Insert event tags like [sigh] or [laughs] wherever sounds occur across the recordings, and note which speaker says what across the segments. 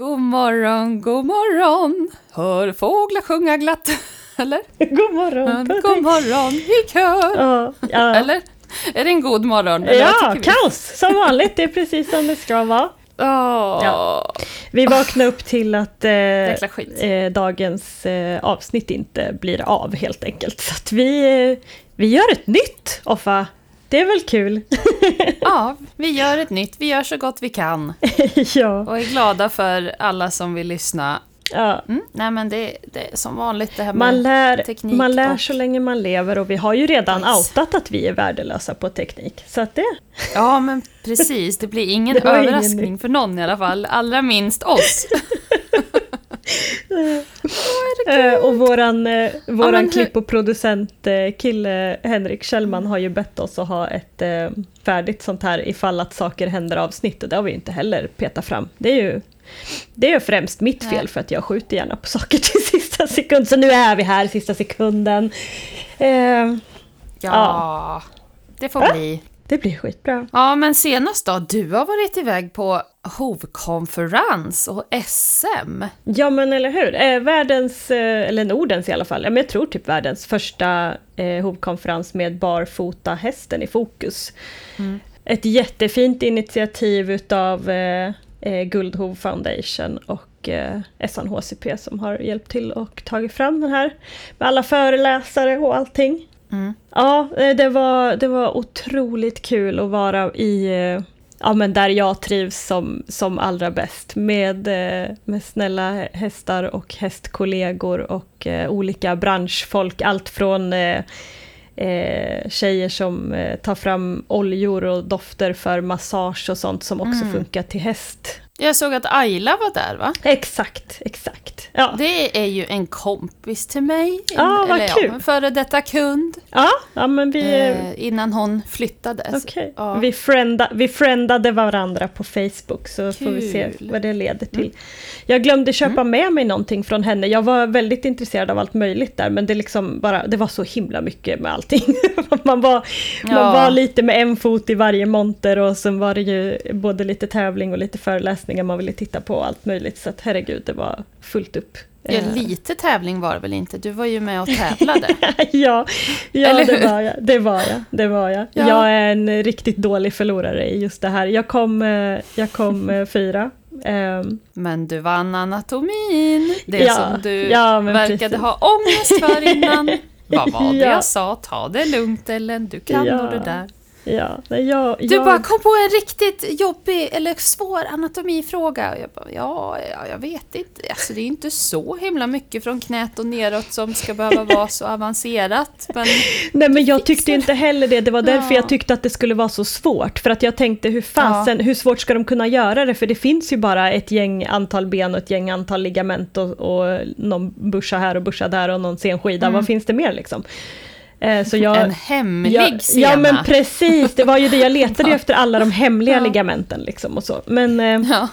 Speaker 1: God morgon, god morgon, hör fåglar sjunga glatt. [laughs] Eller? [laughs]
Speaker 2: God morgon
Speaker 1: God morgon i kör.
Speaker 2: Ja, ja. [laughs]
Speaker 1: Eller? Är det en god morgon? Eller
Speaker 2: ja kaos som vanligt. Det är precis som det ska vara.
Speaker 1: Åh,
Speaker 2: Ja. Vi vaknar upp till att eh, eh, dagens eh, avsnitt inte blir av helt enkelt. Så vi, eh, vi gör ett nytt, Offa. Det är väl kul? [laughs]
Speaker 1: ja, vi gör ett nytt, vi gör så gott vi kan. [laughs]
Speaker 2: ja.
Speaker 1: Och är glada för alla som vill lyssna.
Speaker 2: ja.
Speaker 1: Mm, nej men det, det är som vanligt det här med
Speaker 2: Man lär,
Speaker 1: teknik
Speaker 2: man lär
Speaker 1: och-
Speaker 2: så länge man lever och vi har ju redan
Speaker 1: Nice.
Speaker 2: outat att vi är värdelösa på teknik. Så att det...
Speaker 1: Ja, men precis. Det blir ingen [laughs]
Speaker 2: Det var ingen
Speaker 1: överraskning för någon i alla fall. Allra minst oss.
Speaker 2: Eh, och våran, eh, våran
Speaker 1: hur-
Speaker 2: klipp och producent eh, kille Henrik Kjellman har ju bett oss att ha ett färdigt sånt här ifall att saker händer avsnitt och det har vi inte heller petat fram. Det är ju det är främst mitt fel för att jag skjuter gärna på saker [laughs] till sista sekund. Så nu är vi här sista sekunden. Eh,
Speaker 1: Ja,
Speaker 2: Ja.
Speaker 1: det får bli.
Speaker 2: Det blir skitbra.
Speaker 1: Ja, men senast då? Du har varit iväg på HOV-konferens och SM.
Speaker 2: Ja men eller hur. Eh, världens, eh, eller Nordens i alla fall, ja, men jag tror typ världens första eh, hovkonferens med barfota hästen i fokus.
Speaker 1: Mm.
Speaker 2: Ett jättefint initiativ utav eh, eh, Guldhov Foundation och eh, SNHCP som har hjälpt till och tagit fram den här. Med alla föreläsare och allting.
Speaker 1: Mm.
Speaker 2: Ja, eh, det var, det var otroligt kul att vara i, eh, ja men där jag trivs som, som allra bäst. Med, eh, med snälla hästar och hästkollegor och olika branschfolk. Allt från eh, tjejer som tar fram oljor och dofter för massage och sånt som också
Speaker 1: Mm.
Speaker 2: funkar till häst.
Speaker 1: Jag såg att Ayla var där, va?
Speaker 2: Exakt, exakt. Ja,
Speaker 1: Det är ju en kompis till mig.
Speaker 2: Ja, vad
Speaker 1: Eller
Speaker 2: kul.
Speaker 1: Ja, en före detta kund.
Speaker 2: ja, ja men vi... eh,
Speaker 1: innan hon flyttade.
Speaker 2: Okej.
Speaker 1: Ja.
Speaker 2: Vi, frienda, vi friendade varandra på Facebook så får vi se
Speaker 1: Kul. Mm.
Speaker 2: vad det leder till. Jag glömde köpa med mig någonting från henne. Jag var väldigt intresserad av allt möjligt där men det, liksom bara, det var så himla mycket med allting. [laughs] man, var, man
Speaker 1: Ja.
Speaker 2: var lite med en fot i varje monter och sen var det ju både lite tävling och lite föreläsningar man ville titta på och allt möjligt. Så att herregud, det var fullt upp.
Speaker 1: Ja,
Speaker 2: Eh,
Speaker 1: lite tävling var det väl inte? Du var ju med och [laughs] tävlade.
Speaker 2: ja, ja det var jag. Det var jag. Det var jag.
Speaker 1: Ja.
Speaker 2: Jag är en riktigt dålig förlorare i just det här. Jag kom, eh, jag kom eh, [laughs] fyra. Ehm,
Speaker 1: Men du vann anatomin. Det
Speaker 2: Ja,
Speaker 1: som du
Speaker 2: ja,
Speaker 1: verkade
Speaker 2: precis.
Speaker 1: ha ångest för innan. [laughs] Vad var det
Speaker 2: Ja.
Speaker 1: jag sa? Ta det lugnt Ellen, du kan
Speaker 2: Ja.
Speaker 1: nog det där.
Speaker 2: Ja, nej, jag,
Speaker 1: Du
Speaker 2: jag,
Speaker 1: bara kom på en riktigt jobbig eller svår anatomifråga. Och jag bara, ja, ja, jag vet inte. Alltså det är inte så himla mycket från knät och neråt som ska behöva vara så avancerat. Men [laughs]
Speaker 2: nej, men jag tyckte inte heller det. Det var därför
Speaker 1: Ja.
Speaker 2: jag tyckte att det skulle vara så svårt. För att jag tänkte, hur fasen, hur svårt ska de kunna göra det? För det finns ju bara ett gäng antal ben och ett gäng antal ligament och, och någon buscha här och buscha där och någon senskida. Vad finns det mer liksom? Eh, så jag,
Speaker 1: en hemlig
Speaker 2: ja,
Speaker 1: sena.
Speaker 2: ja men precis, det var ju det jag letade ju efter alla de hemliga
Speaker 1: Ja.
Speaker 2: ligamenten liksom och så. Men, eh,
Speaker 1: Ja.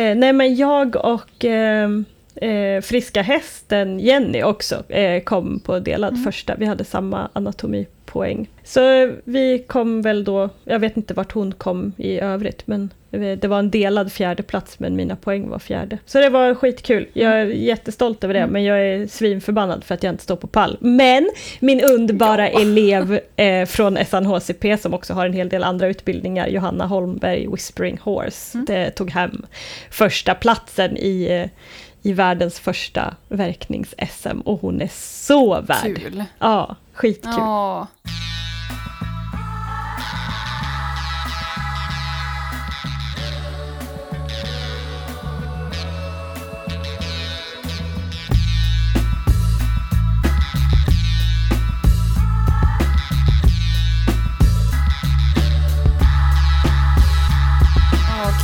Speaker 2: eh, nej men jag och eh, friska hästen Jenny också eh, kom på delad
Speaker 1: Mm.
Speaker 2: första, vi hade samma anatomipoäng. Så vi kom väl då, jag vet inte vart hon kom i övrigt men eh, det var en delad fjärde plats men mina poäng var fjärde. Så det var skitkul, jag är jättestolt över det
Speaker 1: Mm.
Speaker 2: men jag är svinförbannad för att jag inte står på pall. Men min underbara elev [laughs] eh, från SNHCP som också har en hel del andra utbildningar, Johanna Holmberg, Whispering Horse,
Speaker 1: Mm.
Speaker 2: det tog hem första platsen i, eh, i världens första verknings-SM och hon är så värd.
Speaker 1: Kul.
Speaker 2: Ja, skitkul.
Speaker 1: Ja.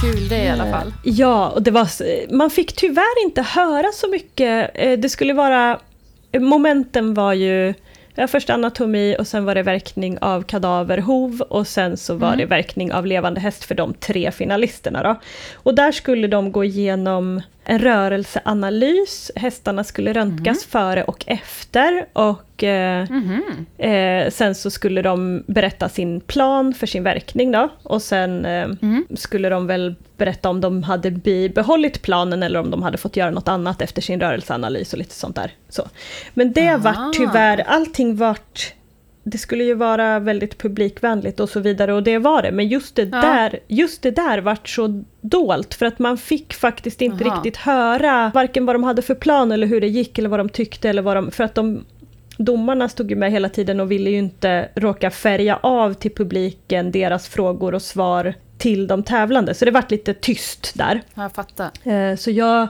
Speaker 1: Kul det i alla fall.
Speaker 2: Ja, och det var, man fick tyvärr inte höra så mycket. Eh, Det skulle vara, momenten var ju ja, först anatomi och sen var det verkning av kadaverhov och sen så var
Speaker 1: Mm.
Speaker 2: det verkning av levande häst för de tre finalisterna. Då. Och där skulle de gå igenom en rörelseanalys. Hästarna skulle röntgas före och efter. Och eh,
Speaker 1: Mhm.
Speaker 2: eh, sen så skulle de berätta sin plan för sin verkning då. Och sen eh,
Speaker 1: Mm.
Speaker 2: skulle de väl berätta om de hade bibehållit planen eller om de hade fått göra något annat efter sin rörelseanalys och lite sånt där. Så. Men det
Speaker 1: Aha.
Speaker 2: vart tyvärr, allting vart det skulle ju vara väldigt publikvänligt och så vidare och det var det. Men just det,
Speaker 1: Ja.
Speaker 2: där, just det där vart så dolt för att man fick faktiskt inte
Speaker 1: Aha.
Speaker 2: riktigt höra varken vad de hade för plan eller hur det gick eller vad de tyckte eller vad de... För att de domarna stod ju med hela tiden och ville ju inte råka färga av till publiken deras frågor och svar till de tävlande. Så det vart lite tyst där.
Speaker 1: Jag fattar.
Speaker 2: Eh, Så jag,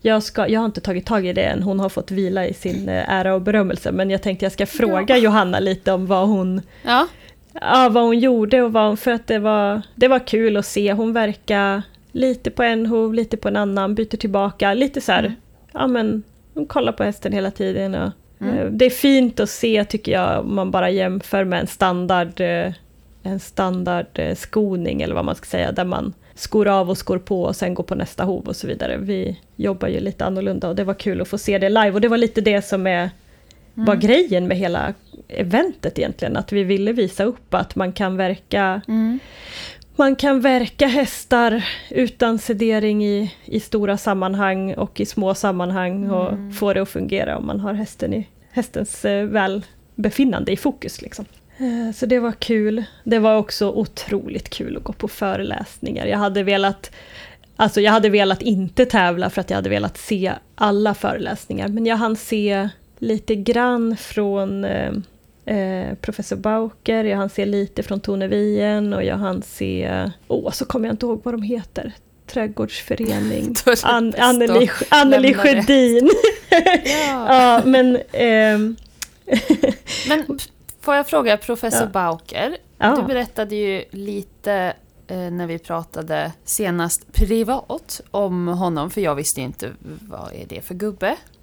Speaker 2: jag, ska, jag har inte tagit tag i det än, hon har fått vila i sin eh, ära och berömmelse. Men jag tänkte jag ska fråga Johanna lite om vad hon,
Speaker 1: Ja.
Speaker 2: ja, vad hon gjorde och vad hon, för att det var, det var kul att se. Hon verkar lite på en hov, lite på en annan, byter tillbaka, lite så här,
Speaker 1: Mm.
Speaker 2: ja men hon kollar på hästen hela tiden. Och,
Speaker 1: Mm.
Speaker 2: eh, Det är fint att se tycker jag, om man bara jämför med en standard eh, en standard eh, skoning eller vad man ska säga, där man skor av och skor på och sen går på nästa hov och så vidare. Vi jobbar ju lite annorlunda och det var kul att få se det live och det var lite det som är, var grejen med hela eventet egentligen, att vi ville visa upp att man kan verka
Speaker 1: Mm.
Speaker 2: man kan verka hästar utan sedering i, i stora sammanhang och i små sammanhang och få det att fungera om man har hästen i, hästens eh, välbefinnande i fokus. Liksom. Eh, Så det var kul. Det var också otroligt kul att gå på föreläsningar. Jag hade velat Alltså jag hade velat inte tävla för att jag hade velat se alla föreläsningar. Men jag hann se lite grann från eh, eh, professor Bauker, jag hann se lite från Tone Wien och jag hann se... Åh, så kommer jag inte ihåg vad de heter. Trädgårdsförening. [laughs] An- Anneli, Anneli. Sjödin. [laughs]
Speaker 1: Ja. [laughs]
Speaker 2: ja, men... ehm,
Speaker 1: Men får jag fråga professor
Speaker 2: Ja.
Speaker 1: Bauker?
Speaker 2: Ja.
Speaker 1: Du berättade ju lite eh, när vi pratade senast privat om honom, för jag visste inte vad är det för gubbe. [laughs]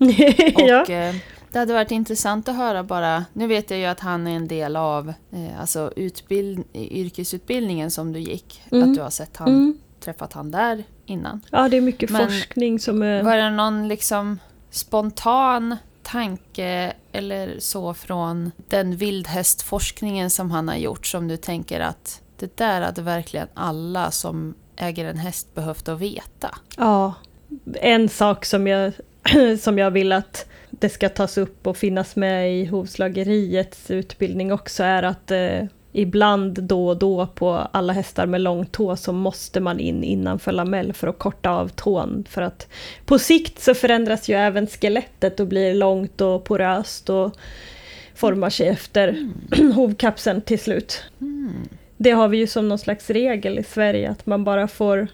Speaker 2: ja.
Speaker 1: Och eh, det hade varit intressant att höra bara, nu vet jag ju att han är en del av eh, alltså utbild, yrkesutbildningen som du gick,
Speaker 2: Mm.
Speaker 1: att du har sett han,
Speaker 2: Mm.
Speaker 1: träffat han där innan.
Speaker 2: ja, det är mycket
Speaker 1: Men-
Speaker 2: forskning som är...
Speaker 1: Var det någon liksom spontan tanke eller så från den vildhästforskningen som han har gjort som du tänker att det där hade verkligen alla som äger en häst behövt att veta?
Speaker 2: Ja, en sak som jag, [clears throat] som jag vill att det ska tas upp och finnas med i hovslageriets utbildning också är att eh, ibland då och då på alla hästar med lång tå så måste man in innanför lamell för att korta av tån. För att på sikt så förändras ju även skelettet och blir långt och poröst och formar sig efter [clears throat] hovkapseln till slut. Det har vi ju som någon slags regel i Sverige att man bara får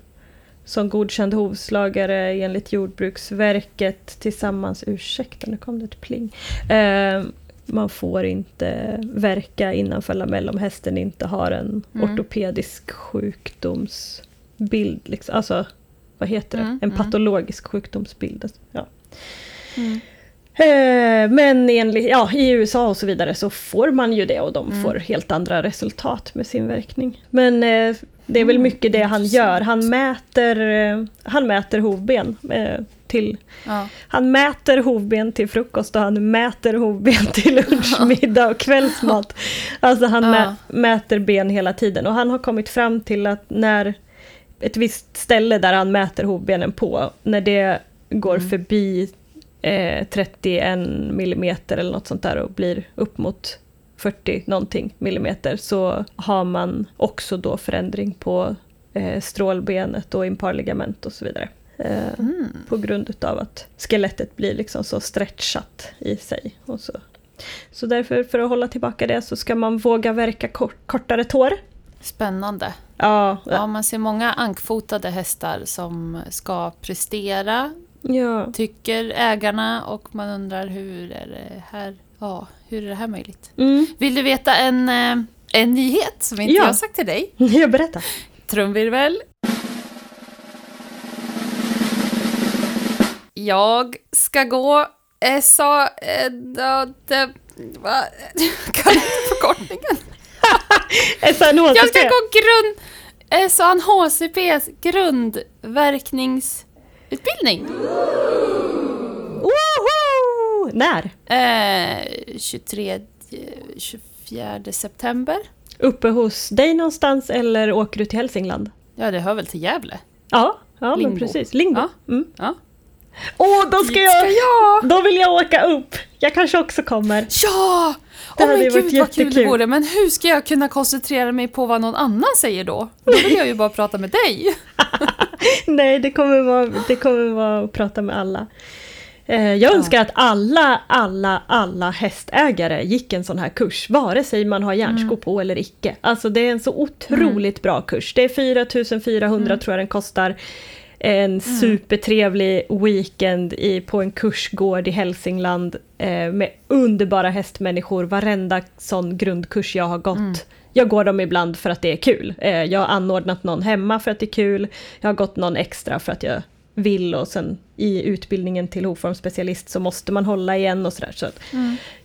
Speaker 2: som godkänd hovslagare enligt Jordbruksverket tillsammans, ursäkta nu kom det ett pling. Eh, man får inte verka innanför lamell om hästen inte har en
Speaker 1: Mm.
Speaker 2: ortopedisk sjukdomsbild. Liksom. Alltså, vad heter det?
Speaker 1: Mm,
Speaker 2: En
Speaker 1: mm.
Speaker 2: patologisk sjukdomsbild. Ja.
Speaker 1: Mm.
Speaker 2: Eh, Men enligt, ja, i USA och så vidare så får man ju det och de
Speaker 1: Mm.
Speaker 2: får helt andra resultat med sin verkning. Men eh, det är väl
Speaker 1: Mm,
Speaker 2: mycket det han gör. Han mäter, eh, han mäter hovben eh, till
Speaker 1: Ja.
Speaker 2: han mäter hovben till frukost och han mäter hovben till lunch, middag och kvällsmat. Alltså han
Speaker 1: Ja.
Speaker 2: mä- mäter ben hela tiden och han har kommit fram till att när ett visst ställe där han mäter hovbenen på, när det går
Speaker 1: Mm.
Speaker 2: förbi eh, 31 millimeter eller något sånt där och blir upp mot 40 någonting millimeter så har man också då förändring på eh, strålbenet och imparligament och så vidare. Eh,
Speaker 1: Mm.
Speaker 2: på grund utav att skelettet blir liksom så stretchat i sig. Och så. så därför, för att hålla tillbaka det, så ska man våga verka kort, kortare tår.
Speaker 1: Spännande.
Speaker 2: Ja,
Speaker 1: Ja, man ser många ankfotade hästar som ska prestera,
Speaker 2: ja.
Speaker 1: tycker ägarna, och man undrar hur är det här, ja, hur är det här möjligt?
Speaker 2: Mm.
Speaker 1: Vill du veta en, eh, en nyhet som inte
Speaker 2: Ja.
Speaker 1: jag har sagt till dig? [laughs]
Speaker 2: Jag berättar.
Speaker 1: Trumvirvel. Jag ska gå SA... Eh, då, det, va? [laughs] Kan inte förkortningen.
Speaker 2: SNHCP. [laughs]
Speaker 1: Jag ska gå grund... SAN HCPs grundverkningskurs. utbildning.
Speaker 2: Woho! När?
Speaker 1: Eh, 23, 24 september.
Speaker 2: Uppe hos dig någonstans eller åker du till Hälsingland?
Speaker 1: Ja, det hör väl till Gävle.
Speaker 2: Ja, ja men
Speaker 1: Lingbo.
Speaker 2: precis. Lingbo.
Speaker 1: Ja.
Speaker 2: Mm.
Speaker 1: Ja.
Speaker 2: Åh, då ska jag...
Speaker 1: ska jag!
Speaker 2: Då vill jag åka upp! Jag kanske också kommer.
Speaker 1: Ja!
Speaker 2: Det
Speaker 1: Åh
Speaker 2: hade
Speaker 1: men
Speaker 2: ju
Speaker 1: gud
Speaker 2: varit
Speaker 1: vad kul det
Speaker 2: jättekul.
Speaker 1: vore, men hur ska jag kunna koncentrera mig på vad någon annan säger då? Då vill jag ju bara prata med dig. [laughs]
Speaker 2: Nej, det kommer vara, det kommer vara att prata med alla. Eh, Jag
Speaker 1: Ja.
Speaker 2: önskar att alla, alla, alla hästägare gick en sån här kurs, vare sig man har järnsko
Speaker 1: Mm.
Speaker 2: på eller icke. Alltså det är en så otroligt bra kurs. Det är 4400
Speaker 1: Mm.
Speaker 2: tror jag den kostar. En supertrevlig weekend i, på en kursgård i Hälsingland eh, med underbara hästmänniskor. Varenda sån grundkurs jag har gått.
Speaker 1: Mm.
Speaker 2: Jag går dem ibland för att det är kul. Eh, jag har anordnat någon hemma för att det är kul. Jag har gått någon extra för att jag vill och sen i utbildningen till hovformsspecialist så måste man hålla igen och sådär. Så att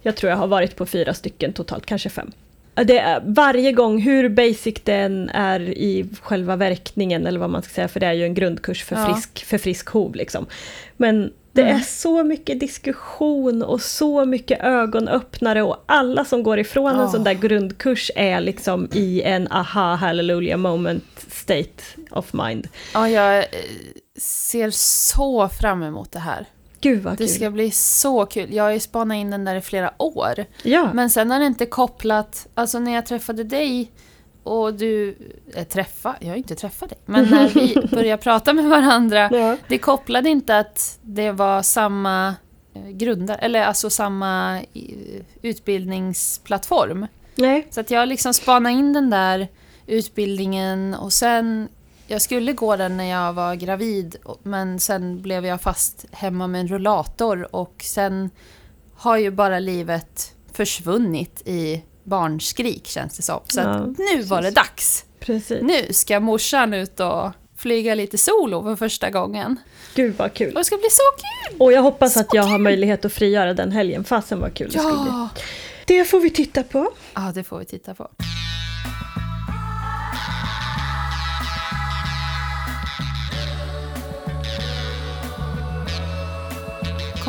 Speaker 2: jag tror jag har varit på fyra stycken totalt, kanske fem. Det är varje gång, hur basic den är i själva verkningen eller vad man ska säga, för det är ju en grundkurs för
Speaker 1: Ja.
Speaker 2: frisk, för frisk hov liksom. Men det
Speaker 1: Mm.
Speaker 2: är så mycket diskussion och så mycket ögonöppnare och alla som går ifrån en
Speaker 1: Ja.
Speaker 2: sån där grundkurs är liksom i en aha hallelujah moment state of mind.
Speaker 1: Ja, jag eh, ser så fram emot det här.
Speaker 2: Gud vad
Speaker 1: Det
Speaker 2: kul!
Speaker 1: ska bli så kul. Jag har ju spanat in den där i flera år.
Speaker 2: Ja,
Speaker 1: Men sen har det inte kopplat, alltså när jag träffade dig och du, äh, träffa, jag har inte träffat dig, men när vi [laughs] började prata med varandra,
Speaker 2: ja.
Speaker 1: det kopplade inte att det var samma eh, grundare, eller alltså samma eh, utbildningsplattform.
Speaker 2: Nej.
Speaker 1: Så att jag liksom spanade in den där utbildningen och sen, jag skulle gå den när jag var gravid, men sen blev jag fast hemma med en rullator och sen har ju bara livet försvunnit i barnskrik känns det som. Så
Speaker 2: Ja,
Speaker 1: att nu var det
Speaker 2: precis.
Speaker 1: dags.
Speaker 2: Precis.
Speaker 1: Nu ska morsan ut och flyga lite solo för första gången.
Speaker 2: Gud vad kul!
Speaker 1: Och det ska bli så kul!
Speaker 2: Och jag hoppas
Speaker 1: Så
Speaker 2: att jag har
Speaker 1: kul!
Speaker 2: möjlighet att frigöra den helgen. Fasen vad kul det skulle bli.
Speaker 1: Ja!
Speaker 2: Det får vi titta på.
Speaker 1: Ja, det får vi titta på.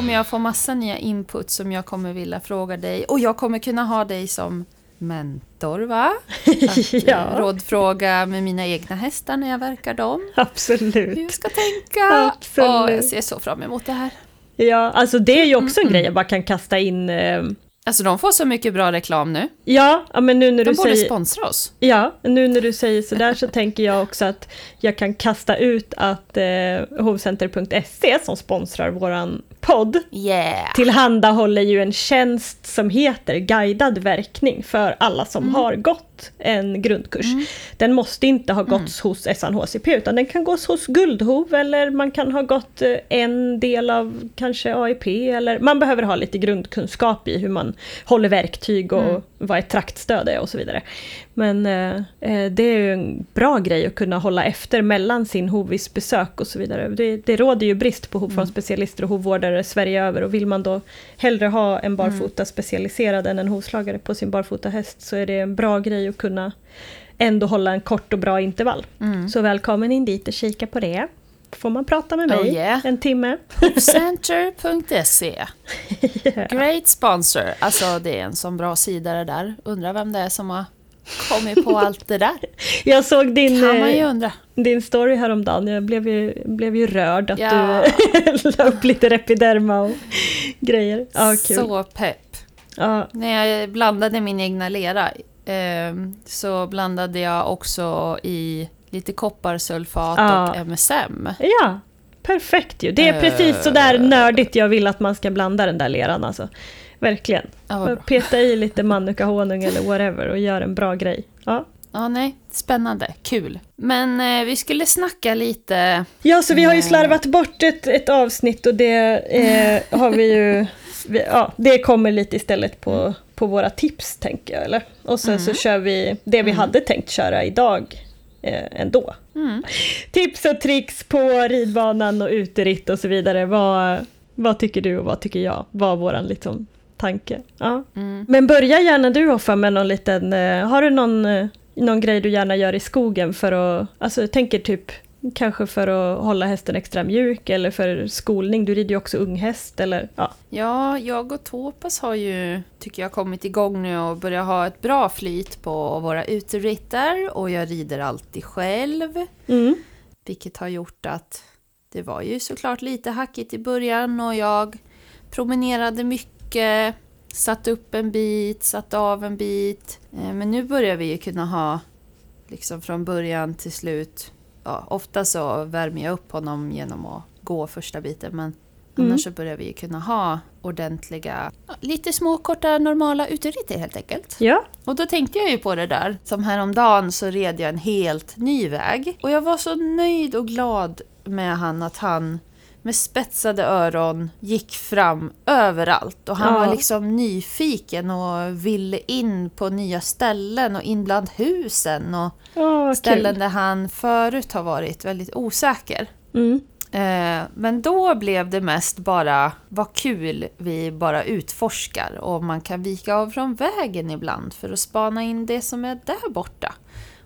Speaker 1: Kommer jag få massa nya input som jag kommer vilja fråga dig och jag kommer kunna ha dig som mentor va? Att [laughs] eh,
Speaker 2: Ja.
Speaker 1: rådfråga med mina egna hästar när jag verkar dem.
Speaker 2: Absolut.
Speaker 1: Hur jag ska tänka.
Speaker 2: Absolut.
Speaker 1: Åh, jag ser så fram emot det här.
Speaker 2: Ja, alltså det är ju också en grej jag bara kan kasta in. Eh,
Speaker 1: Alltså de får så mycket bra reklam nu.
Speaker 2: ja, men nu när
Speaker 1: De
Speaker 2: du
Speaker 1: borde
Speaker 2: säger...
Speaker 1: sponsra oss.
Speaker 2: Ja, nu när du säger sådär så tänker jag också att jag kan kasta ut att eh, hovcenter.se som sponsrar våran podd
Speaker 1: Yeah!
Speaker 2: tillhandahåller ju en tjänst som heter guidad verkning för alla som har gått en grundkurs. Den måste inte ha gått hos SNHCP utan den kan gås hos Guldhov eller man kan ha gått eh, en del av kanske AIP eller man behöver ha lite grundkunskap i hur man håller verktyg och vad ett traktstöd är och så vidare. Men eh, eh, det är ju en bra grej att kunna hålla efter mellan sin hovisbesök och så vidare. Det, det råder ju brist på hovformsspecialister och hovvårdare Sverige över och vill man då hellre ha en barfota specialiserad än en hovslagare på sin barfota häst så är det en bra grej att kunna ändå hålla en kort och bra intervall.
Speaker 1: Mm.
Speaker 2: Så välkommen in dit och kika på det. Får man prata med mig
Speaker 1: Oh, yeah.
Speaker 2: en timme.
Speaker 1: Center.se [laughs] Great sponsor. Alltså det är en sån bra sida det där. Undrar vem det är som har kommit på allt det där. [laughs]
Speaker 2: Jag såg din,
Speaker 1: Kan man ju
Speaker 2: eh,
Speaker 1: undra.
Speaker 2: din story häromdagen, jag blev ju, blev ju rörd att
Speaker 1: Ja.
Speaker 2: du [laughs] la upp lite Repiderma och grejer. Kul.
Speaker 1: Så pepp.
Speaker 2: Ja,
Speaker 1: När jag blandade min egna lera så blandade jag också i lite kopparsulfat
Speaker 2: Ja.
Speaker 1: och MSM.
Speaker 2: ja, perfekt ju. Det är
Speaker 1: Eh.
Speaker 2: precis sådär nördigt jag vill att man ska blanda den där leran alltså. Verkligen.
Speaker 1: Ja.
Speaker 2: Peta i lite mannukahonung eller whatever och gör en bra grej. Ja.
Speaker 1: ja, nej. Spännande. Kul. Men eh, vi skulle snacka lite...
Speaker 2: Ja, så vi har ju slarvat bort ett, ett avsnitt och det eh, har vi ju... Vi, ja, det kommer lite istället på, på våra tips, tänker jag. Eller? Och sen så kör vi det vi hade tänkt köra idag eh, ändå.
Speaker 1: Mm.
Speaker 2: Tips och tricks på ridbanan och uteritt och så vidare. Vad, vad tycker du och vad tycker jag? Var våran liksom, tanke. Ja.
Speaker 1: Mm.
Speaker 2: Men börja gärna du Hoffa med någon liten... Eh, har du någon, eh, någon grej du gärna gör i skogen för att... Alltså jag tänker typ Kanske för att hålla hästen extra mjuk eller för skolning. Du rider ju också unghäst eller ja.
Speaker 1: Ja, jag och Topas har ju, tycker jag, kommit igång nu och börjat ha ett bra flyt på våra uteritter och jag rider alltid själv.
Speaker 2: Mm.
Speaker 1: Vilket har gjort att det var ju såklart lite hackigt i början och jag promenerade mycket, satt upp en bit, satt av en bit. Eh, Men nu börjar vi ju kunna ha, liksom från början till slut, ja, ofta så värmer jag upp honom genom att gå första biten men
Speaker 2: Mm.
Speaker 1: annars så börjar vi kunna ha ordentliga, lite små korta normala uteritter helt enkelt.
Speaker 2: Ja,
Speaker 1: Och då tänkte jag ju på det där. Som häromdagen så red jag en helt ny väg. Och jag var så nöjd och glad med han att han med spetsade öron gick fram överallt. Och han
Speaker 2: Ja.
Speaker 1: var liksom nyfiken och ville in på nya ställen och in bland husen. Och
Speaker 2: vad
Speaker 1: ställen
Speaker 2: kul.
Speaker 1: där han förut har varit väldigt osäker.
Speaker 2: Mm.
Speaker 1: Eh, Men då blev det mest bara, vad kul vi bara utforskar och man kan vika av från vägen ibland för att spana in det som är där borta.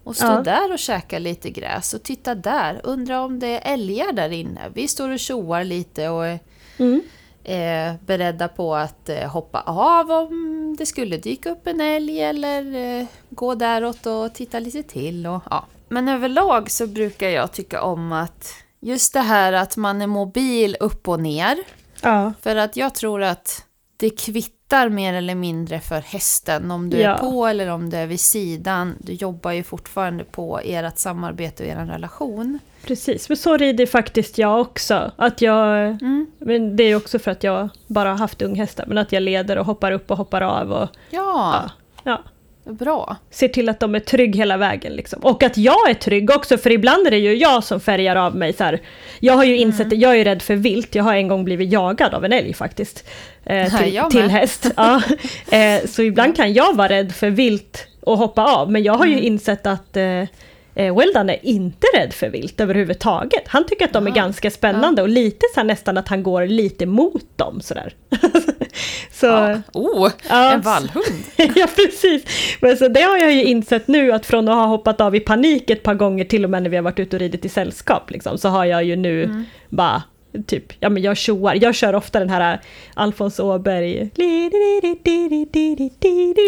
Speaker 1: Och stå
Speaker 2: Ja.
Speaker 1: där och käka lite gräs och titta där, undra om det är älgar där inne. Vi står och tjoar lite och är
Speaker 2: Mm.
Speaker 1: är beredda på att eh, hoppa av om det skulle dyka upp en älg eller eh, gå däråt och titta lite till. Och, ja. Men överlag så brukar jag tycka om att just det här att man är mobil upp och ner.
Speaker 2: Ja,
Speaker 1: För att jag tror att det kvittar mer eller mindre för hästen om du
Speaker 2: Ja.
Speaker 1: är på eller om du är vid sidan. Du jobbar ju fortfarande på ert samarbete och er relation.
Speaker 2: precis. Men så rider faktiskt jag också. Att jag,
Speaker 1: Mm.
Speaker 2: men det är också för att jag bara har haft unghästar, men att jag leder och hoppar upp och hoppar av och
Speaker 1: Ja,
Speaker 2: ja,
Speaker 1: bra.
Speaker 2: ser till att de är trygg hela vägen. Liksom. Och att jag är trygg också, för ibland är det ju jag som färgar av mig. Så här. Jag har ju insett att jag är rädd för vilt. Jag har en gång blivit jagad av en älg faktiskt. Eh, till, till häst. [laughs] Ja. Eh, så ibland kan jag vara rädd för vilt och hoppa av. Men jag har ju insett att eh, eh, Weldan är inte rädd för vilt överhuvudtaget. Han tycker att de är
Speaker 1: Ja.
Speaker 2: ganska spännande och lite så här, nästan att han går lite mot dem sådär. [laughs] så,
Speaker 1: Ja. Oh,
Speaker 2: Ja.
Speaker 1: en vallhund. [laughs]
Speaker 2: ja, precis. Men så det har jag ju insett nu att från att ha hoppat av i panik ett par gånger, till och med när vi har varit ute och ridit i sällskap, liksom, så har jag ju nu
Speaker 1: Mm.
Speaker 2: bara Typ, ja men jag tjoar, jag kör ofta den här Alfons Åberg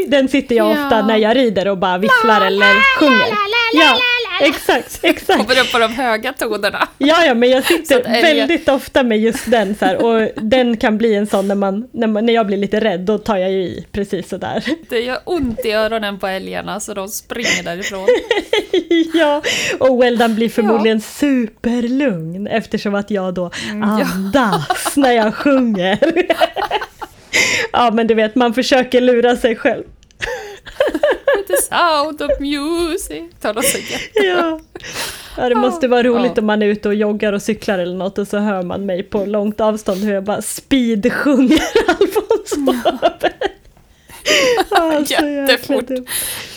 Speaker 2: Den sitter jag
Speaker 1: Ja.
Speaker 2: ofta när jag rider och bara visslar eller sjunger. Ja, exakt, exakt.
Speaker 1: Kommer upp på de höga tonerna.
Speaker 2: Ja, ja, men jag sitter väldigt ofta med just den så här, och den kan bli en sån när, man, när, man, när jag blir lite rädd, då tar jag ju i precis sådär.
Speaker 1: Det gör ont i öronen på älgarna så de springer därifrån. [laughs]
Speaker 2: ja, och Weldan blir förmodligen superlugn eftersom att jag då
Speaker 1: Mm,
Speaker 2: andas när jag sjunger. ja, men du vet, man försöker lura sig själv.
Speaker 1: The sound of music. Tar de så.
Speaker 2: Ja. ja, det måste vara roligt
Speaker 1: Ja.
Speaker 2: om man är ute och joggar och cyklar eller något och så hör man mig på långt avstånd hur jag bara speedsjunger [laughs] Alfons. Ja,
Speaker 1: Jättefort.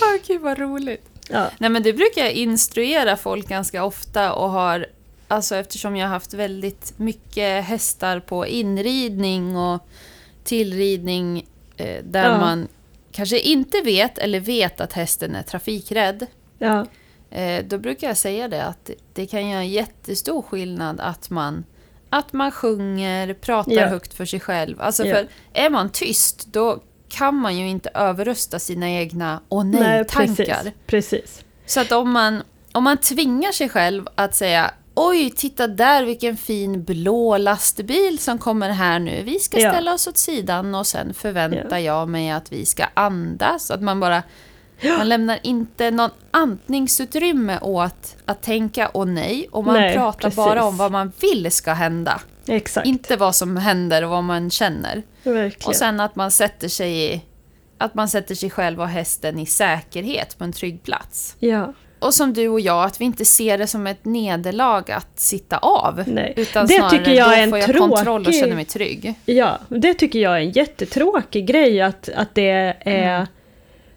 Speaker 1: Åh, gud vad roligt.
Speaker 2: Ja,
Speaker 1: Nej men det brukar jag instruera folk ganska ofta och har, alltså eftersom jag har haft väldigt mycket hästar på inridning och tillridning eh, där
Speaker 2: Ja.
Speaker 1: man kanske inte vet eller vet att hästen är trafikrädd.
Speaker 2: ja,
Speaker 1: Eh, då brukar jag säga det att det kan göra en jättestor skillnad att man, att man sjunger, pratar
Speaker 2: Ja.
Speaker 1: högt för sig själv. Alltså för är man tyst då kan man ju inte överrösta sina egna åh
Speaker 2: nej,
Speaker 1: nej-tankar.
Speaker 2: precis, precis.
Speaker 1: Så att om man, om man tvingar sig själv att säga Oj, titta där vilken fin blå lastbil som kommer här nu. Vi ska
Speaker 2: Ja.
Speaker 1: ställa oss åt sidan och sen förväntar
Speaker 2: Ja.
Speaker 1: jag mig att vi ska andas. Att man bara man lämnar inte någon andningsutrymme åt att tänka åh nej. Och man
Speaker 2: Nej,
Speaker 1: pratar
Speaker 2: precis.
Speaker 1: bara om vad man vill ska hända.
Speaker 2: Exakt,
Speaker 1: Inte vad som händer och vad man känner.
Speaker 2: verkligen.
Speaker 1: Och sen att man sätter sig i, att man sätter sig själv och hästen i säkerhet på en trygg plats.
Speaker 2: ja.
Speaker 1: Och som du och jag, att vi inte ser det som ett nederlag att sitta av.
Speaker 2: Nej.
Speaker 1: Utan
Speaker 2: Det
Speaker 1: snarare,
Speaker 2: tycker jag
Speaker 1: då
Speaker 2: är en
Speaker 1: får jag kontroll och
Speaker 2: tråkig-
Speaker 1: känner mig trygg.
Speaker 2: Ja, det tycker jag är en jättetråkig grej att, att det är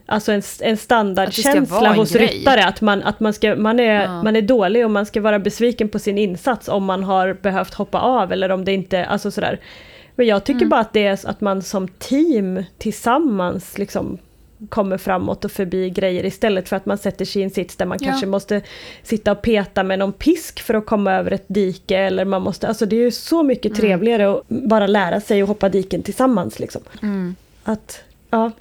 Speaker 2: alltså en, en
Speaker 1: Mm.
Speaker 2: Standardkänsla hos
Speaker 1: grej.
Speaker 2: ryttare att, man, att man, ska, man, är,
Speaker 1: Ja.
Speaker 2: man är dålig och man ska vara besviken på sin insats om man har behövt hoppa av eller om det inte, alltså sådär. Men jag
Speaker 1: Mm.
Speaker 2: tycker bara att det är att man som team tillsammans liksom kommer framåt och förbi grejer istället för att man sätter sig i en sits där man
Speaker 1: Ja.
Speaker 2: kanske måste sitta och peta med någon pisk för att komma över ett dike eller man måste, alltså det är ju så mycket
Speaker 1: Mm.
Speaker 2: trevligare att bara lära sig att hoppa diken tillsammans liksom.
Speaker 1: Mm.
Speaker 2: Att, ja.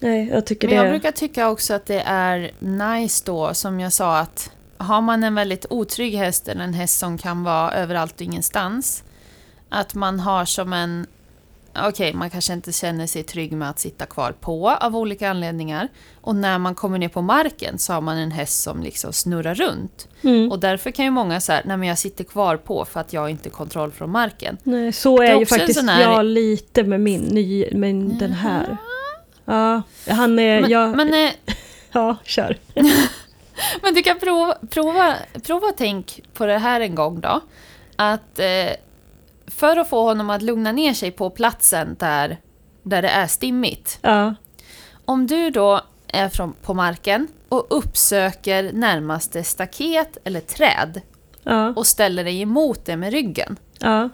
Speaker 2: Nej, jag tycker
Speaker 1: Men
Speaker 2: det...
Speaker 1: jag brukar tycka också att det är nice då, som jag sa, att har man en väldigt otrygg häst eller en häst som kan vara överallt och ingenstans, att man har som en... Okej, man kanske inte känner sig trygg med att sitta kvar på av olika anledningar. Och när man kommer ner på marken så har man en häst som liksom snurrar runt.
Speaker 2: Mm.
Speaker 1: Och därför kan ju många säga, nej men jag sitter kvar på för att jag har inte kontroll från marken.
Speaker 2: Nej, så är,
Speaker 1: är
Speaker 2: ju faktiskt
Speaker 1: här-
Speaker 2: jag lite med min, ny, med den här. Ja, han är,
Speaker 1: Men,
Speaker 2: jag,
Speaker 1: men, eh, [laughs]
Speaker 2: ja, kör. [laughs]
Speaker 1: Men du kan prova, prova, prova att tänk på det här en gång då. Att eh, för att få honom att lugna ner sig på platsen där, där det är stimmigt.
Speaker 2: Ja,
Speaker 1: Om du då är från, på marken och uppsöker närmaste staket eller träd
Speaker 2: ja,
Speaker 1: och ställer dig emot det med ryggen.
Speaker 2: ja,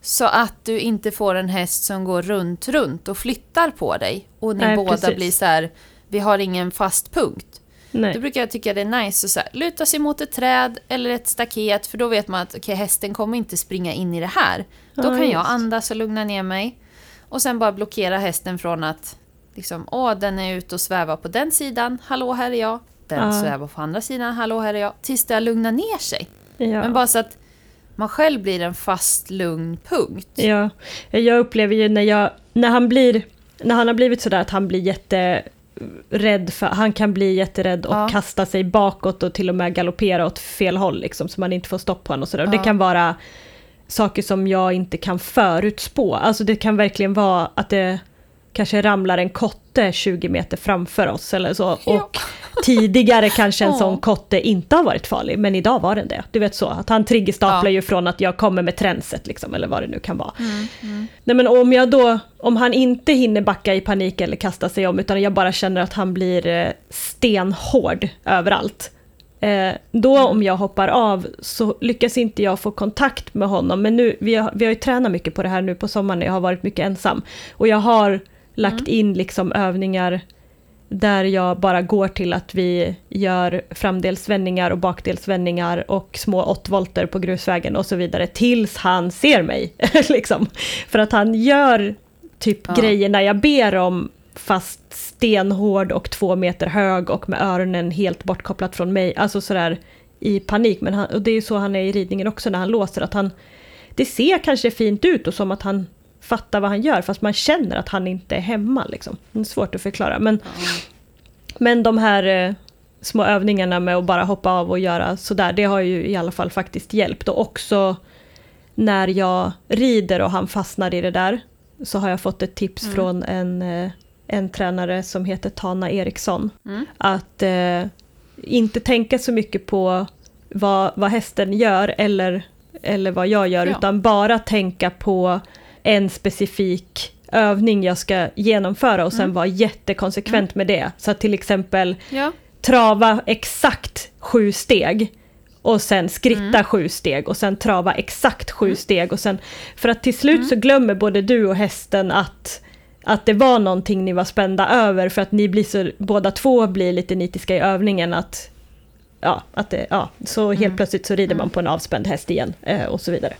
Speaker 1: Så att du inte får en häst som går runt, runt och flyttar på dig. Och ni
Speaker 2: Nej,
Speaker 1: båda
Speaker 2: precis.
Speaker 1: blir så här, vi har ingen fast punkt. Då
Speaker 2: nej.
Speaker 1: brukar jag tycka det är nice att så här, luta sig mot ett träd eller ett staket för då vet man att okay, hästen kommer inte springa in i det här. Då
Speaker 2: Ja,
Speaker 1: kan jag
Speaker 2: just.
Speaker 1: andas och lugna ner mig. Och sen bara blockera hästen från att liksom, åh den är ute och svävar på den sidan, hallå här är jag. Den
Speaker 2: Ja.
Speaker 1: svävar på andra sidan, hallå här är jag. Tills det har lugnat ner sig.
Speaker 2: Ja.
Speaker 1: Men bara så att man själv blir en fast lugn punkt.
Speaker 2: Ja, jag upplever ju när jag, när han blir, när han har blivit sådär att han blir jätterädd för, han kan bli jätterädd och
Speaker 1: Ja.
Speaker 2: kasta sig bakåt och till och med galoppera åt fel håll liksom, så man inte får stopp på honom och sådär. Och det
Speaker 1: Ja.
Speaker 2: kan vara saker som jag inte kan förutspå. Alltså det kan verkligen vara att det kanske ramlar en kotte 20 meter framför oss eller så.
Speaker 1: Ja.
Speaker 2: Och tidigare kanske en sån kotte inte har varit farlig, men idag var den det. Du vet så, att han triggerstaplar
Speaker 1: Ja.
Speaker 2: ju från att jag kommer med tränset liksom, eller vad det nu kan vara.
Speaker 1: Mm, mm.
Speaker 2: Nej men om jag då, om han inte hinner backa i panik eller kasta sig om, utan jag bara känner att han blir eh, stenhård överallt. Eh, då
Speaker 1: Mm.
Speaker 2: om jag hoppar av så lyckas inte jag få kontakt med honom. Men nu, vi har, vi har ju tränat mycket på det här nu på sommaren när jag har varit mycket ensam. Och jag har lagt
Speaker 1: Mm.
Speaker 2: in liksom övningar där jag bara går till att vi gör framdelsvändningar och bakdelsvändningar och små åttvolter på grusvägen och så vidare tills han ser mig. [laughs] liksom. För att han gör typ
Speaker 1: Ja.
Speaker 2: grejerna jag ber om fast stenhård och två meter hög och med öronen helt bortkopplat från mig. Alltså sådär i panik. Men han, och det är ju så han är i ridningen också när han låser. att han Det ser kanske fint ut och som att han fattar vad han gör fast man känner att han inte är hemma. Liksom. Det är svårt att förklara. Men, men de här eh, små övningarna med att bara hoppa av och göra sådär, det har ju i alla fall faktiskt hjälpt. Och också när jag rider och han fastnar i det där så har jag fått ett tips
Speaker 1: Mm.
Speaker 2: från en, eh, en tränare som heter Tana Eriksson.
Speaker 1: Mm.
Speaker 2: Att eh, inte tänka så mycket på vad, vad hästen gör eller, eller vad jag gör,
Speaker 1: Ja.
Speaker 2: utan bara tänka på en specifik övning jag ska genomföra och sen
Speaker 1: Mm.
Speaker 2: vara jättekonsekvent med det. Så att till exempel
Speaker 1: Ja.
Speaker 2: trava exakt sju steg och sen skritta
Speaker 1: Mm.
Speaker 2: sju steg och sen trava exakt sju
Speaker 1: Mm.
Speaker 2: steg och sen för att till slut
Speaker 1: Mm.
Speaker 2: så glömmer både du och hästen att att det var någonting ni var spända över för att ni blir så, båda två blir lite nitiska i övningen att ja, att det, ja, så helt
Speaker 1: Mm.
Speaker 2: plötsligt så rider man
Speaker 1: Mm.
Speaker 2: på en avspänd häst igen eh, och så vidare.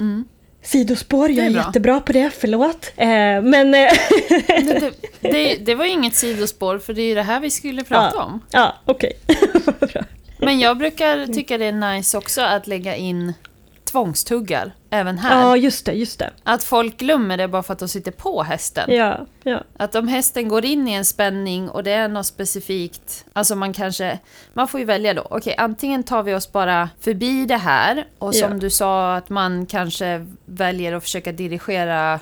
Speaker 1: Mm.
Speaker 2: Sidospår, jag
Speaker 1: är
Speaker 2: är,
Speaker 1: bra.
Speaker 2: jättebra på det, förlåt. Eh, men eh,
Speaker 1: Det, det, det, det var ju inget sidospår, för det är ju det här vi skulle prata om.
Speaker 2: ja, okej. [laughs] Bra.
Speaker 1: Men jag brukar tycka det är nice också att lägga in tvångstuggar, även här.
Speaker 2: ja, just det, just det.
Speaker 1: Att folk glömmer det bara för att de sitter på hästen.
Speaker 2: Ja, ja.
Speaker 1: Att om hästen går in i en spänning och det är något specifikt, alltså man kanske, man får ju välja då, okej antingen tar vi oss bara förbi det här och som
Speaker 2: Ja.
Speaker 1: du sa att man kanske väljer att försöka dirigera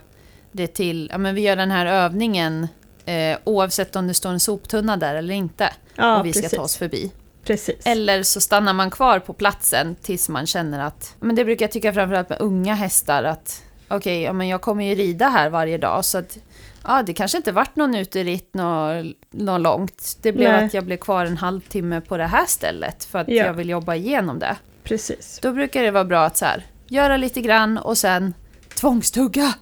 Speaker 1: det till, ja men vi gör den här övningen eh, oavsett om det står en soptunna där eller inte
Speaker 2: ja
Speaker 1: och vi ska
Speaker 2: precis.
Speaker 1: ta oss förbi.
Speaker 2: Precis.
Speaker 1: Eller så stannar man kvar på platsen tills man känner att... Men det brukar jag tycka framförallt med unga hästar att okej, ja, men jag kommer ju rida här varje dag så att ja, det kanske inte vart någon uteritt nå, nå långt. Det blev
Speaker 2: Nej.
Speaker 1: att jag blev kvar en halvtimme på det här stället för att
Speaker 2: Ja.
Speaker 1: jag vill jobba igenom det.
Speaker 2: precis.
Speaker 1: Då brukar det vara bra att så här, göra lite grann och sen tvångstugga.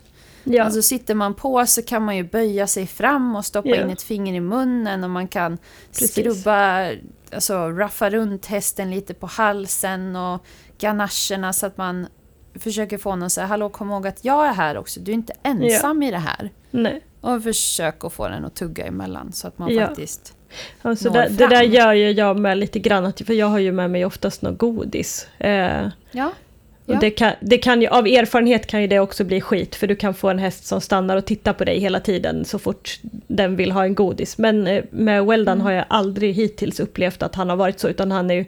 Speaker 2: Ja.
Speaker 1: Alltså sitter man på så kan man ju böja sig fram och stoppa
Speaker 2: Ja.
Speaker 1: in ett finger i munnen och man kan
Speaker 2: Precis.
Speaker 1: skrubba, alltså raffa runt hästen lite på halsen och ganacherna så att man försöker få någon så här, hallå kom ihåg att jag är här också, du är inte ensam i det här.
Speaker 2: Nej.
Speaker 1: Och försök att få den att tugga emellan så att man
Speaker 2: Ja.
Speaker 1: faktiskt...
Speaker 2: Alltså
Speaker 1: når
Speaker 2: det, det
Speaker 1: fram.
Speaker 2: där gör ju jag med lite grann, att- för jag har ju med mig oftast något godis. Eh,
Speaker 1: Ja. Ja.
Speaker 2: det kan, det kan ju, av erfarenhet kan ju det också bli skit, för du kan få en häst som stannar och tittar på dig hela tiden så fort den vill ha en godis. Men eh, med Weldan
Speaker 1: Mm.
Speaker 2: har jag aldrig hittills upplevt att han har varit så, utan han är ju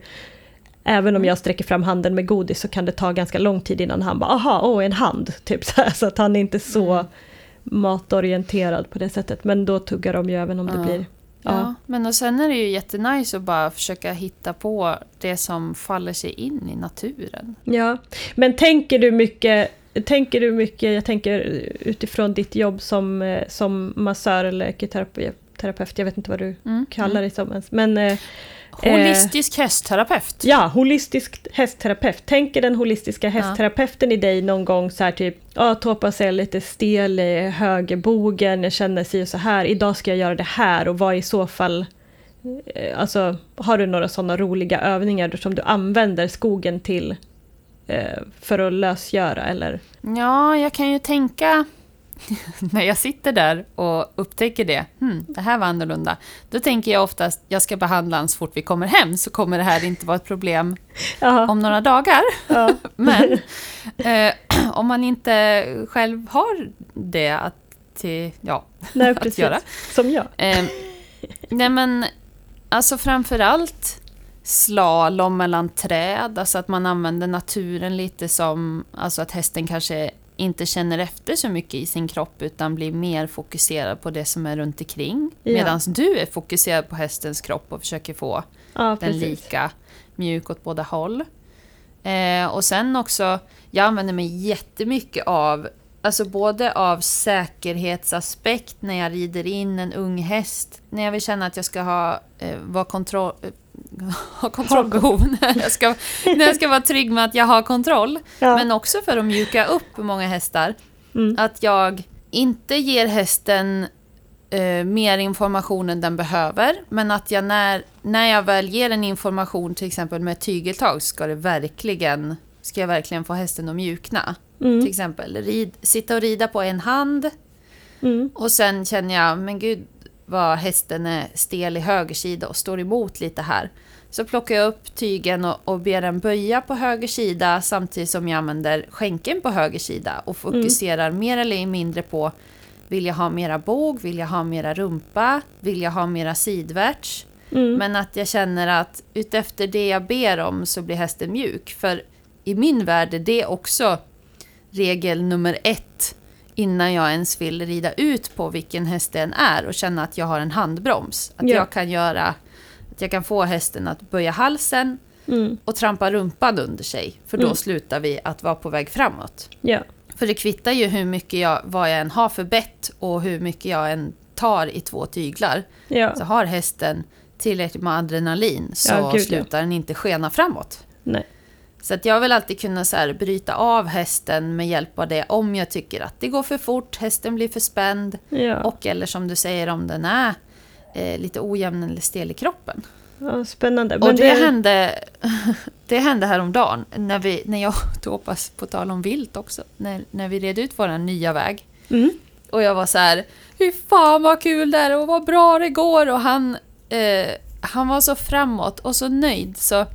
Speaker 2: Även
Speaker 1: Mm.
Speaker 2: om jag sträcker fram handen med godis så kan det ta ganska lång tid innan han bara aha, åh en hand. [laughs] Typ så, här, så att han är inte så
Speaker 1: Mm.
Speaker 2: matorienterad på det sättet. Men då tuggar de ju även om det
Speaker 1: Ja.
Speaker 2: blir...
Speaker 1: Ja, men och sen är det ju jättenice att bara försöka hitta på det som faller sig in i naturen.
Speaker 2: Ja, men tänker du mycket, tänker du mycket, jag tänker utifrån ditt jobb som, eh, som massör eller ekoterapeut, jag vet inte vad du
Speaker 1: Mm.
Speaker 2: kallar dig som ens, men eh,
Speaker 1: Holistisk hästterapeut.
Speaker 2: ja, holistisk hästterapeut. Tänker den holistiska hästterapeuten i dig någon gång så här typ, ja, Topas är lite stel i högerbogen, jag känner sig så här, idag ska jag göra det här och vad i så fall eh, Alltså, har du några sådana roliga övningar som du använder skogen till eh, för att lösgöra eller?
Speaker 1: Ja, jag kan ju tänka [laughs] när jag sitter där och upptäcker det. Hmm, det här var annorlunda. Då tänker jag oftast jag ska behandla honom så fort vi kommer hem så kommer det här inte vara ett problem om några dagar.
Speaker 2: ja, [laughs]
Speaker 1: Men [laughs] eh, [clears throat] om man inte själv har det att, till, ja,
Speaker 2: nej,
Speaker 1: att
Speaker 2: precis.
Speaker 1: göra.
Speaker 2: Som jag.
Speaker 1: Eh, nej men, alltså framförallt slalom mellan träd, alltså att man använder naturen lite som, alltså att hästen kanske inte känner efter så mycket i sin kropp utan blir mer fokuserad på det som är runt omkring.
Speaker 2: Ja.
Speaker 1: Medan du är fokuserad på hästens kropp och försöker få
Speaker 2: Ja,
Speaker 1: den lika mjuk åt båda håll. Eh, och sen också, jag använder mig jättemycket av, alltså både av säkerhetsaspekt när jag rider in en ung häst, när jag vill känna att jag ska ha, eh, vara kontroll, ha kontrollbehov, [laughs] när jag, ska, när jag ska vara trygg med att jag har kontroll.
Speaker 2: Ja.
Speaker 1: Men också för att mjuka upp många hästar.
Speaker 2: Mm.
Speaker 1: Att jag inte ger hästen eh, mer information än den behöver. Men att jag när, när jag väl ger en information till exempel med tygeltag ska det verkligen ska jag verkligen få hästen att mjukna.
Speaker 2: Mm.
Speaker 1: Till exempel rid, sitta och rida på en hand
Speaker 2: Mm.
Speaker 1: och sen känner jag, men gud vad hästen är stel i höger sida och står emot lite här. Så plockar jag upp tygen och, och ber den böja på höger sida samtidigt som jag använder skänken på höger sida och fokuserar mer eller mindre på vill jag ha mera båg, vill jag ha mera rumpa, vill jag ha mera sidvärts.
Speaker 2: Mm.
Speaker 1: Men att jag känner att utefter det jag ber om så blir hästen mjuk. För i min värld är det också regel nummer ett innan jag ens vill rida ut på vilken häst den är och känna att jag har en handbroms. Att
Speaker 2: Ja.
Speaker 1: jag kan göra att jag kan få hästen att böja halsen
Speaker 2: Mm.
Speaker 1: och trampa rumpan under sig. För då
Speaker 2: Mm.
Speaker 1: slutar vi att vara på väg framåt.
Speaker 2: Ja.
Speaker 1: För det kvittar ju hur mycket jag, vad jag än har för bett och hur mycket jag än tar i två tyglar.
Speaker 2: Ja.
Speaker 1: Så har hästen tillräckligt med adrenalin så
Speaker 2: Ja, gud, ja.
Speaker 1: slutar den inte skena framåt.
Speaker 2: Nej.
Speaker 1: Så att jag vill alltid kunna så här bryta av hästen med hjälp av det om jag tycker att det går för fort, hästen blir för spänd
Speaker 2: Ja.
Speaker 1: och eller som du säger om den är eh, lite ojämn eller stel i kroppen.
Speaker 2: ja, spännande.
Speaker 1: och det, hände, [laughs] det hände häromdagen när, vi, när jag Topas, på tal om vilt också, när, när vi red ut vår nya väg.
Speaker 2: Mm.
Speaker 1: Och jag var så här, fy fan vad kul det är och vad bra det går. Och han, eh, han var så framåt och så nöjd. Så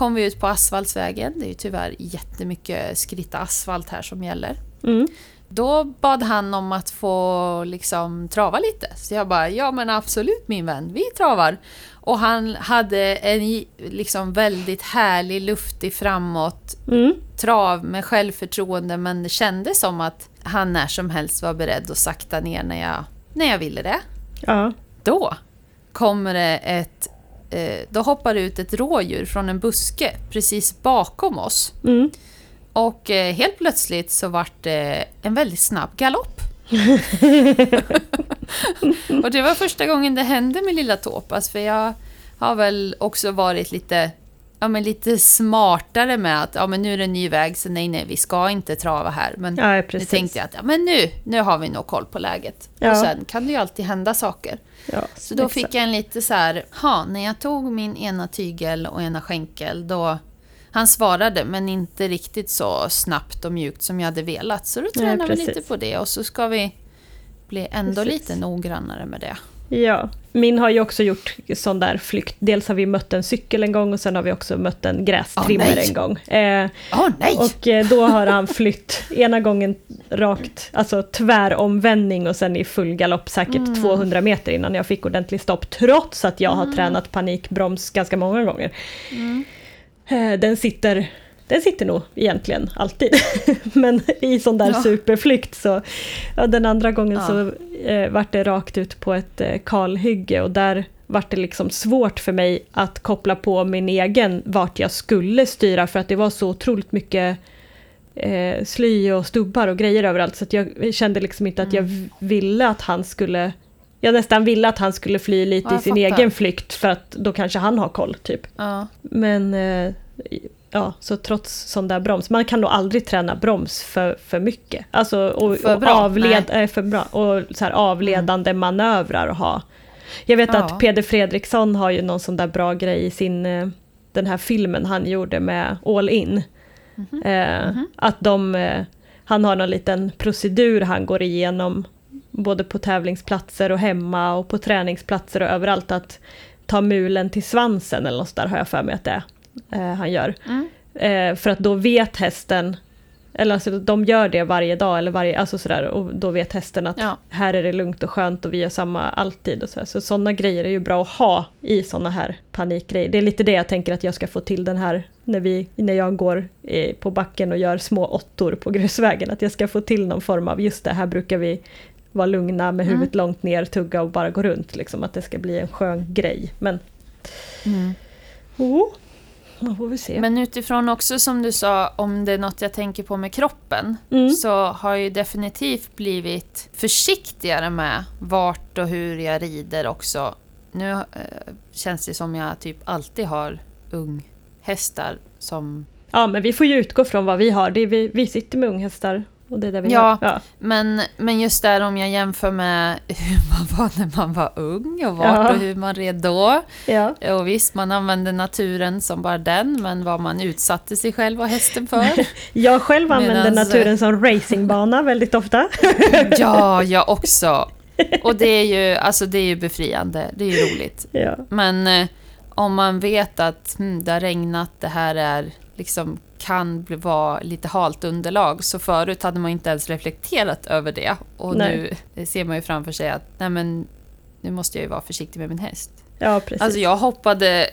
Speaker 1: kom vi ut på asfaltsvägen. Det är ju tyvärr jättemycket skritta asfalt här som gäller.
Speaker 2: Mm.
Speaker 1: Då bad han om att få liksom trava lite. Så jag bara, ja men absolut min vän, vi travar. Och han hade en liksom väldigt härlig, luftig framåt
Speaker 2: Mm.
Speaker 1: trav med självförtroende men det kändes som att han när som helst var beredd att sakta ner när jag, när jag ville det.
Speaker 2: Ja.
Speaker 1: Då kommer det ett... Eh, då hoppar ut ett rådjur från en buske precis bakom oss.
Speaker 2: Mm.
Speaker 1: Och eh, helt plötsligt så vart det en väldigt snabb galopp. [laughs] [laughs] och det var första gången det hände med lilla Topas, för jag har väl också varit lite ja, men lite smartare med att ja, men nu är det en ny väg, så nej, nej, vi ska inte trava här. Men
Speaker 2: Ja,
Speaker 1: nu tänkte jag att ja, men nu, nu har vi nog koll på läget.
Speaker 2: Ja.
Speaker 1: Och sen kan det ju alltid hända saker.
Speaker 2: Ja,
Speaker 1: Så då
Speaker 2: exakt.
Speaker 1: fick jag en lite så här, ha, när jag tog min ena tygel och ena skänkel, då han svarade, men inte riktigt så snabbt och mjukt som jag hade velat. Så då tränar vi lite på det och så ska vi bli ändå
Speaker 2: Precis.
Speaker 1: lite noggrannare med det.
Speaker 2: Ja, min har ju också gjort sån där flykt. Dels har vi mött en cykel en gång och sen har vi också mött en grästrimmer
Speaker 1: nej.
Speaker 2: en gång. Eh,
Speaker 1: Åh nej!
Speaker 2: och eh, då har han flytt ena gången rakt, alltså tväromvändning och sen i full galopp säkert
Speaker 1: Mm.
Speaker 2: 200 meter innan jag fick ordentlig stopp. Trots att jag har
Speaker 1: Mm.
Speaker 2: tränat panikbroms ganska många gånger. Eh, Den sitter, den sitter nog egentligen alltid. [laughs] Men i sån där
Speaker 1: Ja.
Speaker 2: superflykt så, ja, den andra gången
Speaker 1: Ja.
Speaker 2: så eh, vart det rakt ut på ett eh, kalhygge och där vart det liksom svårt för mig att koppla på min egen vart jag skulle styra för att det var så otroligt mycket eh, sly och stubbar och grejer överallt så att jag kände liksom inte att jag
Speaker 1: Mm.
Speaker 2: ville att han skulle jag nästan ville att han skulle fly lite
Speaker 1: Ja,
Speaker 2: i sin
Speaker 1: fattar.
Speaker 2: egen flykt för att då kanske han har koll typ.
Speaker 1: Ja.
Speaker 2: Men eh, ja, så trots sån där broms, man kan nog aldrig träna broms för, för mycket. Alltså och,
Speaker 1: För
Speaker 2: och
Speaker 1: bra,
Speaker 2: avled, eh, för bra, och så här avledande manövrar att ha. Jag vet
Speaker 1: Ja.
Speaker 2: att Peder Fredriksson har ju någon sån där bra grej i sin, eh, den här filmen han gjorde med All In.
Speaker 1: Mhm.
Speaker 2: Eh, Att de, eh, han har någon liten procedur han går igenom både på tävlingsplatser och hemma och på träningsplatser och överallt att ta mulen till svansen eller något där har jag för mig att det är eh, han gör.
Speaker 1: Mm.
Speaker 2: Eh, för att då vet hästen, eller alltså de gör det varje dag eller varje, alltså sådär och då vet hästen att
Speaker 1: Ja.
Speaker 2: här är det lugnt och skönt och vi gör samma alltid och så, så sådana grejer är ju bra att ha i sådana här panikgrejer. Det är lite det jag tänker att jag ska få till den här när, vi, när jag går eh, på backen och gör små åttor på grusvägen, att jag ska få till någon form av, just det här brukar vi vara lugna med
Speaker 1: Mm.
Speaker 2: huvudet långt ner, tugga och bara gå runt, liksom, att det ska bli en skön grej. Men,
Speaker 1: Mm.
Speaker 2: oh, [laughs] man får vi se.
Speaker 1: Men utifrån också som du sa, om det är något jag tänker på med kroppen,
Speaker 2: Mm.
Speaker 1: så har jag ju definitivt blivit försiktigare med vart och hur jag rider också. Nu eh, känns det som jag typ alltid har unghästar som...
Speaker 2: Ja, men vi får ju utgå från vad vi har. Det vi, vi sitter med unghästar och det är där vi
Speaker 1: Ja.
Speaker 2: Ja.
Speaker 1: Men, men just där om jag jämför med hur man var när man var ung och vart
Speaker 2: Ja.
Speaker 1: och hur man red då.
Speaker 2: Ja.
Speaker 1: Och visst, man använde naturen som bara den, men vad man utsatte sig själv och hästen för. [laughs]
Speaker 2: Jag själv använder
Speaker 1: Medans-
Speaker 2: naturen som racingbana väldigt ofta. [laughs]
Speaker 1: Ja, [laughs] jag också. Och det är ju, alltså det är ju befriande, det är ju roligt.
Speaker 2: Ja.
Speaker 1: Men eh, om man vet att hmm, det har regnat, det här är liksom kan bli, vara lite halt underlag, så förut hade man inte ens reflekterat över det. Och
Speaker 2: Nej.
Speaker 1: nu ser man ju framför sig att nej men, nu måste jag ju vara försiktig med min häst.
Speaker 2: ja, precis.
Speaker 1: Alltså jag hoppade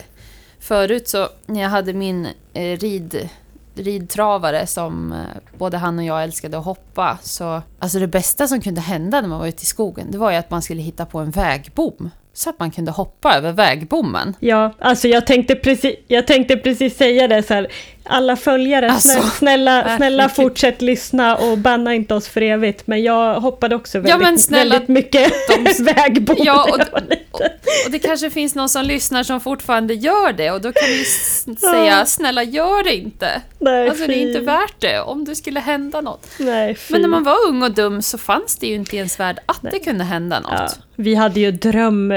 Speaker 1: förut så när jag hade min eh, rid, ridtravare som eh, både han och jag älskade att hoppa. Så, alltså det bästa som kunde hända när man var ute i skogen det var ju att man skulle hitta på en vägbom. Så att man kunde hoppa över vägbommen.
Speaker 2: Ja, alltså jag tänkte precis, jag tänkte precis säga det så här. Alla följare,
Speaker 1: Alltså,
Speaker 2: snälla, snälla,
Speaker 1: herregud.
Speaker 2: fortsätt lyssna och banna inte oss för evigt. Men jag hoppade också
Speaker 1: Ja,
Speaker 2: väldigt,
Speaker 1: men snälla,
Speaker 2: väldigt mycket
Speaker 1: de- [laughs]
Speaker 2: vägbom
Speaker 1: Ja, och-
Speaker 2: liten.
Speaker 1: Och det kanske finns någon som lyssnar som fortfarande gör det och då kan vi [laughs] säga snälla gör det inte.
Speaker 2: Nej,
Speaker 1: Alltså det är
Speaker 2: fy.
Speaker 1: inte värt det om det skulle hända något.
Speaker 2: Nej, fy.
Speaker 1: Men när man var ung och dum så fanns det ju inte i ens värld att det kunde hända något.
Speaker 2: Ja, vi hade ju dröm,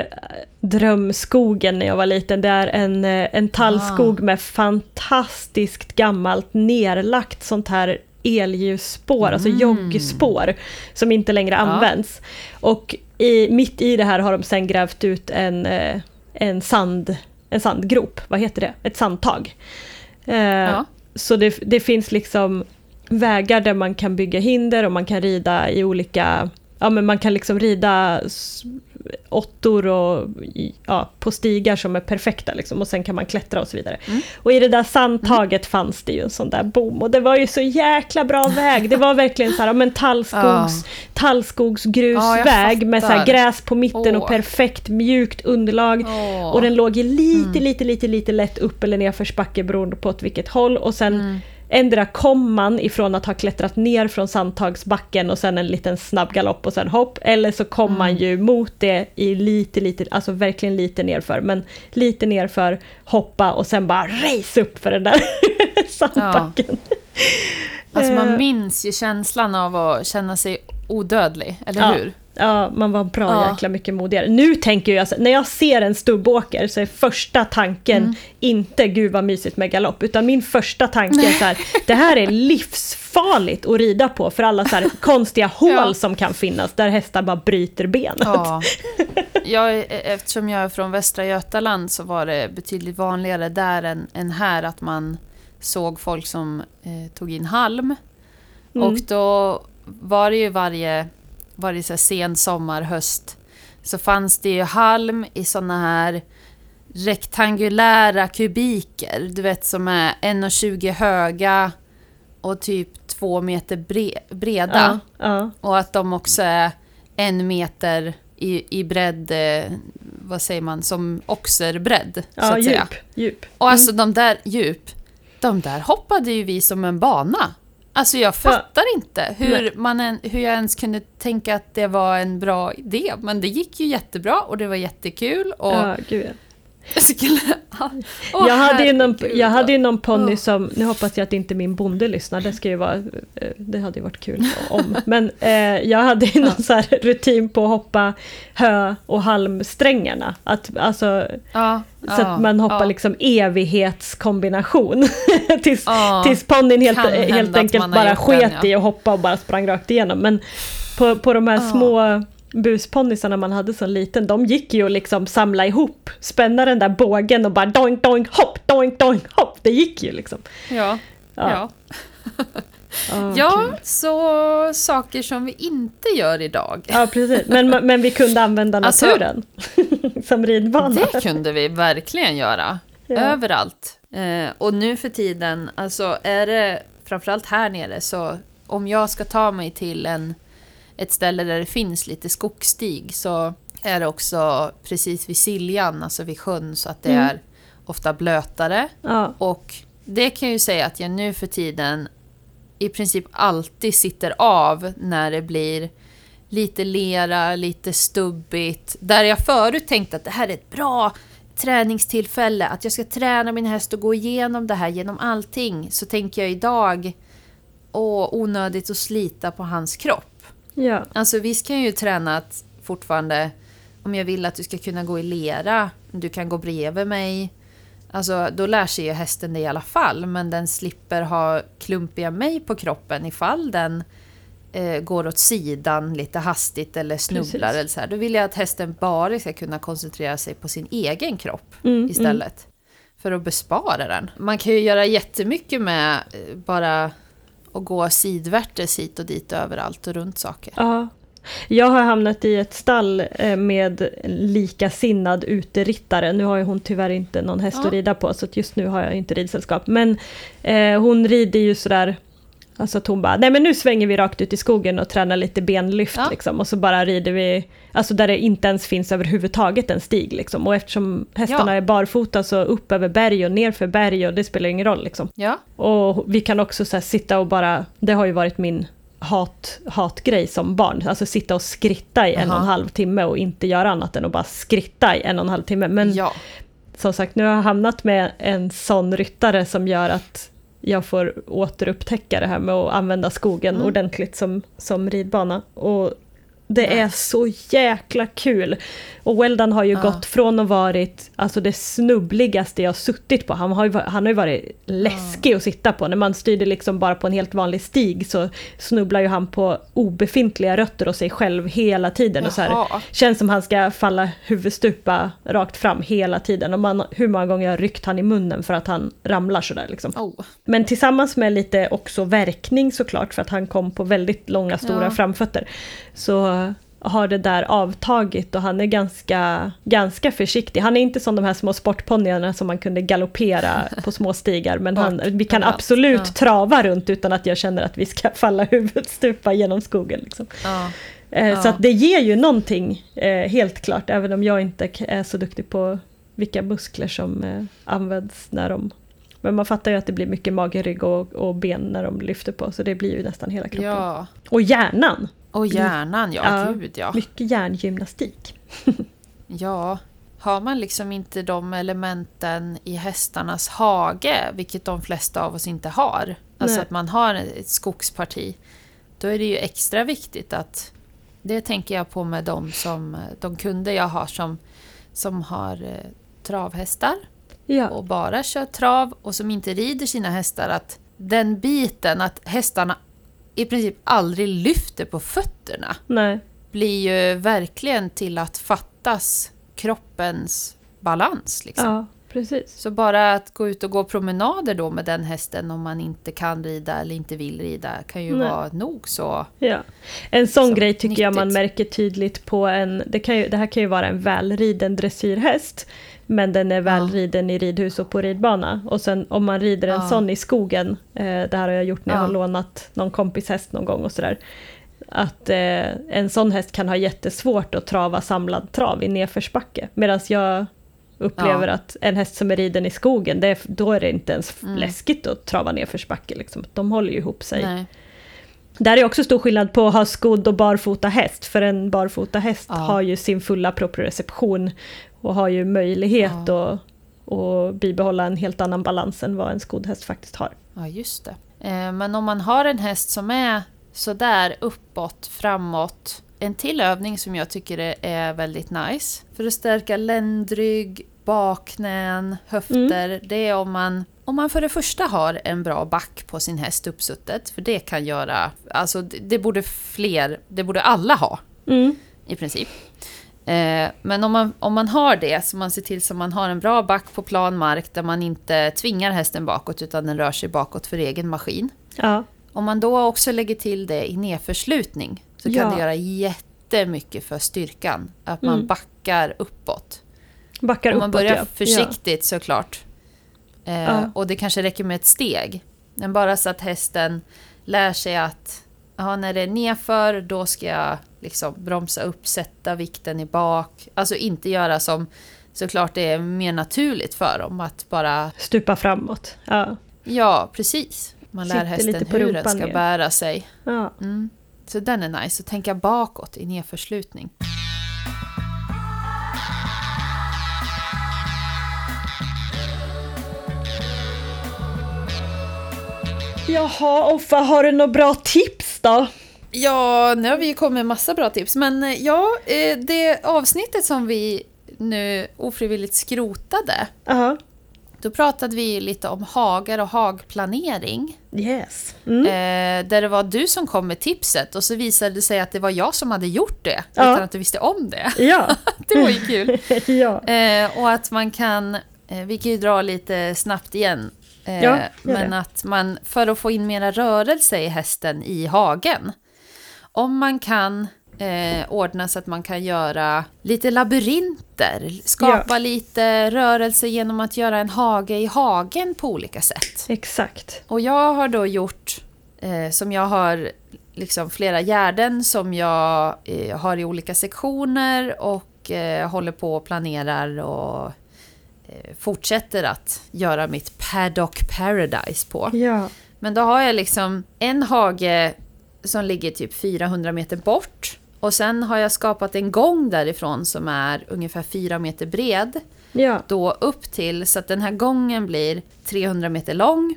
Speaker 2: drömskogen när jag var liten. Det är en, eh, en tallskog med fantastiskt gammalt nerlagt sånt här elljusspår, alltså joggspår, som inte längre
Speaker 1: Ja.
Speaker 2: används. Och i, mitt i det här har de sen grävt ut en, eh, en, sand, en sandgrop, vad heter det? Ett sandtag. Eh,
Speaker 1: Ja.
Speaker 2: Så det, det finns liksom vägar där man kan bygga hinder och man kan rida i olika, ja men man kan liksom rida åttor och ja, på stigar som är perfekta liksom och sen kan man klättra och så vidare.
Speaker 1: Mm.
Speaker 2: Och i det där sandtaget fanns det ju en sån där bom och det var ju så jäkla bra väg. Det var verkligen så här, men tallskogs, tallskogsgrusväg
Speaker 1: Ja,
Speaker 2: med så här gräs på mitten och
Speaker 1: Åh.
Speaker 2: perfekt mjukt underlag.
Speaker 1: Åh.
Speaker 2: Och den låg i lite, lite, lite, lite lätt upp eller nerförsbacke beroende på åt vilket håll. Och sen
Speaker 1: Mm.
Speaker 2: Ändra kom man ifrån att ha klättrat ner från Sandtagsbacken och sen en liten snabb galopp och sen hopp, eller så kom man
Speaker 1: Mm.
Speaker 2: ju mot det i lite, lite, alltså verkligen lite nerför, men lite nerför, hoppa och sen bara race upp för den där [laughs] sandbacken.
Speaker 1: Alltså
Speaker 2: Eh.
Speaker 1: man minns ju känslan av att känna sig odödlig, eller
Speaker 2: Ja.
Speaker 1: hur?
Speaker 2: Ja, man var bra
Speaker 1: Ja.
Speaker 2: jäkla mycket modigare. Nu tänker jag, när jag ser en stubbåker så är första tanken
Speaker 1: Mm.
Speaker 2: inte gud vad mysigt med galopp, utan min första tanke är så här, det här är livsfarligt att rida på för alla så här [laughs] konstiga hål
Speaker 1: Ja.
Speaker 2: som kan finnas där hästar bara bryter benet.
Speaker 1: Ja. Jag, eftersom jag är från Västra Götaland så var det betydligt vanligare där än, än här att man såg folk som eh, tog in halm.
Speaker 2: Mm.
Speaker 1: Och då var det ju varje, varje så här sen sommar, höst, så fanns det ju halm i såna här rektangulära kubiker, du vet som är 1,20 höga och typ två meter bre, breda.
Speaker 2: ja, ja,
Speaker 1: Och att de också är en meter i, i bredd, eh, vad säger man, som oxerbredd, så
Speaker 2: ja
Speaker 1: att säga.
Speaker 2: djup, djup.
Speaker 1: Och alltså de där djup, de där hoppade ju vi som en bana. Alltså jag fattar inte hur,
Speaker 2: Nej.
Speaker 1: man en, hur jag ens kunde tänka att det var en bra idé. Men det gick ju jättebra och det var jättekul. Och
Speaker 2: Ja, gud ja.
Speaker 1: Åh,
Speaker 2: jag, hade ju någon, jag hade ju någon ponny
Speaker 1: Åh.
Speaker 2: som, nu hoppas jag att inte min bonde lyssnar, det ska ju vara, eh, det hade ju varit kul om. Men eh, jag hade ju någon så rutin på att hoppa hö och halmsträngarna. Att, alltså,
Speaker 1: Ja,
Speaker 2: så att man hoppar liksom evighetskombination. [laughs] tills, tills ponnyn helt, helt enkelt bara sket
Speaker 1: ja.
Speaker 2: i att hoppa och bara sprang rakt igenom. Men på, på de här små busponnysarna man hade som liten, de gick ju att liksom samla ihop, spänna den där bågen och bara doink doink hopp, doink doink hopp. Det gick ju liksom.
Speaker 1: Ja,
Speaker 2: Ja.
Speaker 1: ja. [laughs]
Speaker 2: Ja,
Speaker 1: ja, så saker som vi inte gör idag.
Speaker 2: ja precis. Men, men vi kunde använda [laughs]
Speaker 1: Alltså-
Speaker 2: naturen [laughs] som ridbana.
Speaker 1: Det kunde vi verkligen göra.
Speaker 2: Ja.
Speaker 1: Överallt. Eh, och nu för tiden, alltså är det framförallt här nere så om jag ska ta mig till en, ett ställe där det finns lite skogsstig så är det också precis vid Siljan, alltså vid sjön, så att det
Speaker 2: Mm.
Speaker 1: är ofta blötare.
Speaker 2: Ja,
Speaker 1: Och det kan jag ju säga att jag nu för tiden i princip alltid sitter av när det blir lite lera, lite stubbigt. Där jag förut tänkte att det här är ett bra träningstillfälle, att jag ska träna min häst och gå igenom det här genom allting. Så tänker jag idag, åh, onödigt att slita på hans kropp.
Speaker 2: Ja,
Speaker 1: Alltså visst kan jag ju träna att fortfarande, om jag vill att du ska kunna gå i lera, du kan gå bredvid mig. Alltså då lär sig ju hästen det i alla fall, men den slipper ha klumpiga mig på kroppen ifall den eh, går åt sidan lite hastigt eller snubblar
Speaker 2: Precis.
Speaker 1: eller så här. Då vill jag att hästen bara ska kunna koncentrera sig på sin egen kropp
Speaker 2: Mm,
Speaker 1: istället. För att bespara den. Man kan ju göra jättemycket med eh, bara att gå sidvärtes hit och dit överallt och runt saker.
Speaker 2: Ja. Jag har hamnat i ett stall eh, med likasinnad uterittare. Nu har ju hon tyvärr inte någon häst
Speaker 1: Ja.
Speaker 2: att rida på så just nu har jag inte ridsällskap. Men eh, hon rider ju sådär Alltså att hon bara, nej men nu svänger vi rakt ut i skogen och tränar lite benlyft
Speaker 1: Ja.
Speaker 2: liksom. Och så bara rider vi, alltså där det inte ens finns överhuvudtaget en stig liksom. Och eftersom hästarna
Speaker 1: Ja.
Speaker 2: är barfota så upp över berg och ner för berg och det spelar ingen roll liksom.
Speaker 1: Ja,
Speaker 2: Och vi kan också så här sitta och bara, det har ju varit min hat, hatgrej som barn, alltså sitta och skritta i en och en
Speaker 1: Aha.
Speaker 2: halv timme och inte göra annat än att bara skritta i en och en halv timme. Men
Speaker 1: ja.
Speaker 2: som sagt, nu har jag hamnat med en sån ryttare som gör att jag får återupptäcka det här med att använda skogen
Speaker 1: Mm.
Speaker 2: ordentligt som, som ridbana. Och det är så jäkla kul! Och Weldan har ju
Speaker 1: Ja.
Speaker 2: gått från att varit alltså det snubbligaste jag suttit på. Han har ju, han har ju varit läskig att sitta på. När man styrde liksom bara på en helt vanlig stig så snubblar ju han på obefintliga rötter och sig själv hela tiden. Och så här,
Speaker 1: Jaha.
Speaker 2: Känns som han ska falla huvudstupa rakt fram hela tiden. Och man, hur många gånger jag har ryckt han i munnen för att han ramlar sådär liksom.
Speaker 1: Oh.
Speaker 2: Men tillsammans med lite också verkning såklart, för att han kom på väldigt långa stora
Speaker 1: Ja.
Speaker 2: framfötter, så har det där avtagit och han är ganska, ganska försiktig. Han är inte som de här små sportponnyerna som man kunde galoppera på små stigar, men han, vi kan absolut
Speaker 1: Ja.
Speaker 2: trava runt utan att jag känner att vi ska [laughs] falla huvudstupa genom skogen. Liksom.
Speaker 1: Ja.
Speaker 2: Eh,
Speaker 1: Ja.
Speaker 2: Så att det ger ju någonting, eh, helt klart, även om jag inte är så duktig på vilka muskler som eh, används när de Men man fattar ju att det blir mycket mage, rygg och, och ben när de lyfter på, så det blir ju nästan hela kroppen. Och hjärnan!
Speaker 1: Och hjärnan, ja,
Speaker 2: Ja.
Speaker 1: gud ja.
Speaker 2: Mycket hjärngymnastik. [laughs]
Speaker 1: Ja, har man liksom inte de elementen i hästarnas hage, vilket de flesta av oss inte har, alltså
Speaker 2: Nej.
Speaker 1: att man har ett skogsparti, då är det ju extra viktigt att... Det tänker jag på med de, som, de kunder jag har som, som har eh, travhästar
Speaker 2: Ja,
Speaker 1: och bara kör trav och som inte rider sina hästar, att den biten, att hästarna i princip aldrig lyfter på fötterna,
Speaker 2: nej.
Speaker 1: blir ju verkligen till att fattas kroppens balans. Liksom.
Speaker 2: Ja, precis.
Speaker 1: Så bara att gå ut och gå promenader då med den hästen om man inte kan rida eller inte vill rida kan ju
Speaker 2: Nej.
Speaker 1: vara nog så...
Speaker 2: Ja. En sån
Speaker 1: Så,
Speaker 2: grej tycker jag man
Speaker 1: nyttigt.
Speaker 2: märker tydligt på en, det, kan ju, det här kan ju vara en välriden dressyrhäst, men den är välriden i ridhus och på ridbana. Och sen om man rider en
Speaker 1: Ja.
Speaker 2: sån i skogen, eh, det här har jag gjort när jag
Speaker 1: Ja.
Speaker 2: har lånat någon kompis häst någon gång och sådär. Att eh, en sån häst kan ha jättesvårt att trava samlad trav i nedförsbacke. Medan jag upplever
Speaker 1: Ja.
Speaker 2: att en häst som är riden i skogen, det då är det inte ens
Speaker 1: Mm.
Speaker 2: läskigt att trava nedförsbacke. Liksom. De håller ju ihop sig.
Speaker 1: Nej.
Speaker 2: Där är också stor skillnad på att ha skodd och barfota häst, för en barfota häst
Speaker 1: Ja.
Speaker 2: har ju sin fulla proprioception och har ju möjlighet att, att bibehålla en helt annan balans än vad en skodd häst faktiskt har.
Speaker 1: Ja, just det. Eh, Men om man har en häst som är sådär uppåt, framåt. En till övning som jag tycker är- väldigt nice för att stärka ländrygg, bakknän, höfter. Det är om man, om man för det första har en bra back på sin häst uppsuttet. För det kan göra, alltså det, det borde fler, det borde alla ha
Speaker 2: Mm.
Speaker 1: i princip. Eh, men om man, om man har det, så man ser till så man har en bra back på plan mark där man inte tvingar hästen bakåt utan den rör sig bakåt för egen maskin.
Speaker 2: Ja,
Speaker 1: Om man då också lägger till det i nedförslutning så kan
Speaker 2: Ja.
Speaker 1: det göra jättemycket för styrkan. Att man
Speaker 2: Mm.
Speaker 1: backar uppåt.
Speaker 2: backar
Speaker 1: Om man
Speaker 2: uppåt
Speaker 1: börjar
Speaker 2: ja.
Speaker 1: försiktigt såklart. Eh,
Speaker 2: Ja.
Speaker 1: Och det kanske räcker med ett steg. Men bara så att hästen lär sig att ja, när det är nerför då ska jag liksom bromsa upp, sätta vikten i bak. Alltså inte göra som såklart det är mer naturligt för dem att bara.
Speaker 2: Stupa framåt. Ja.
Speaker 1: Ja, precis. Man lär
Speaker 2: Sitter
Speaker 1: hästen
Speaker 2: lite på
Speaker 1: hur den ska
Speaker 2: ner.
Speaker 1: bära sig.
Speaker 2: Ja.
Speaker 1: Mm. Så den är nice, att tänka bakåt i nedförslutning.
Speaker 2: Jaha, Offa, har du några bra tips då?
Speaker 1: Ja, nu har vi ju kommit med massa bra tips, men eh, ja, eh, det avsnittet som vi nu ofrivilligt skrotade,
Speaker 2: Ja.
Speaker 1: då pratade vi lite om hagar och hagplanering.
Speaker 2: Yes. Mm.
Speaker 1: Eh, där det var du som kom med tipset och så visade det sig att det var jag som hade gjort det,
Speaker 2: Ja.
Speaker 1: utan att du visste om det.
Speaker 2: Ja. [laughs]
Speaker 1: Det var ju kul. [laughs]
Speaker 2: ja.
Speaker 1: Eh, och att man kan, eh, vi kan ju dra lite snabbt igen,
Speaker 2: Ja,
Speaker 1: men
Speaker 2: det.
Speaker 1: att man för att få in mera rörelse i hästen i hagen, om man kan eh, ordna så att man kan göra lite labyrinter, skapa lite rörelse genom att göra en hage i hagen på olika sätt.
Speaker 2: Exakt.
Speaker 1: Och jag har då gjort, eh, som jag har liksom flera gärden som jag eh, har i olika sektioner och eh, håller på och planerar och eh, fortsätter att göra mitt paddock paradise på.
Speaker 2: Ja.
Speaker 1: Men då har jag liksom en hage som ligger typ 400 meter bort. Och sen har jag skapat en gång därifrån som är ungefär 4 meter bred
Speaker 2: Ja.
Speaker 1: då upp till så att den här gången blir 300 meter lång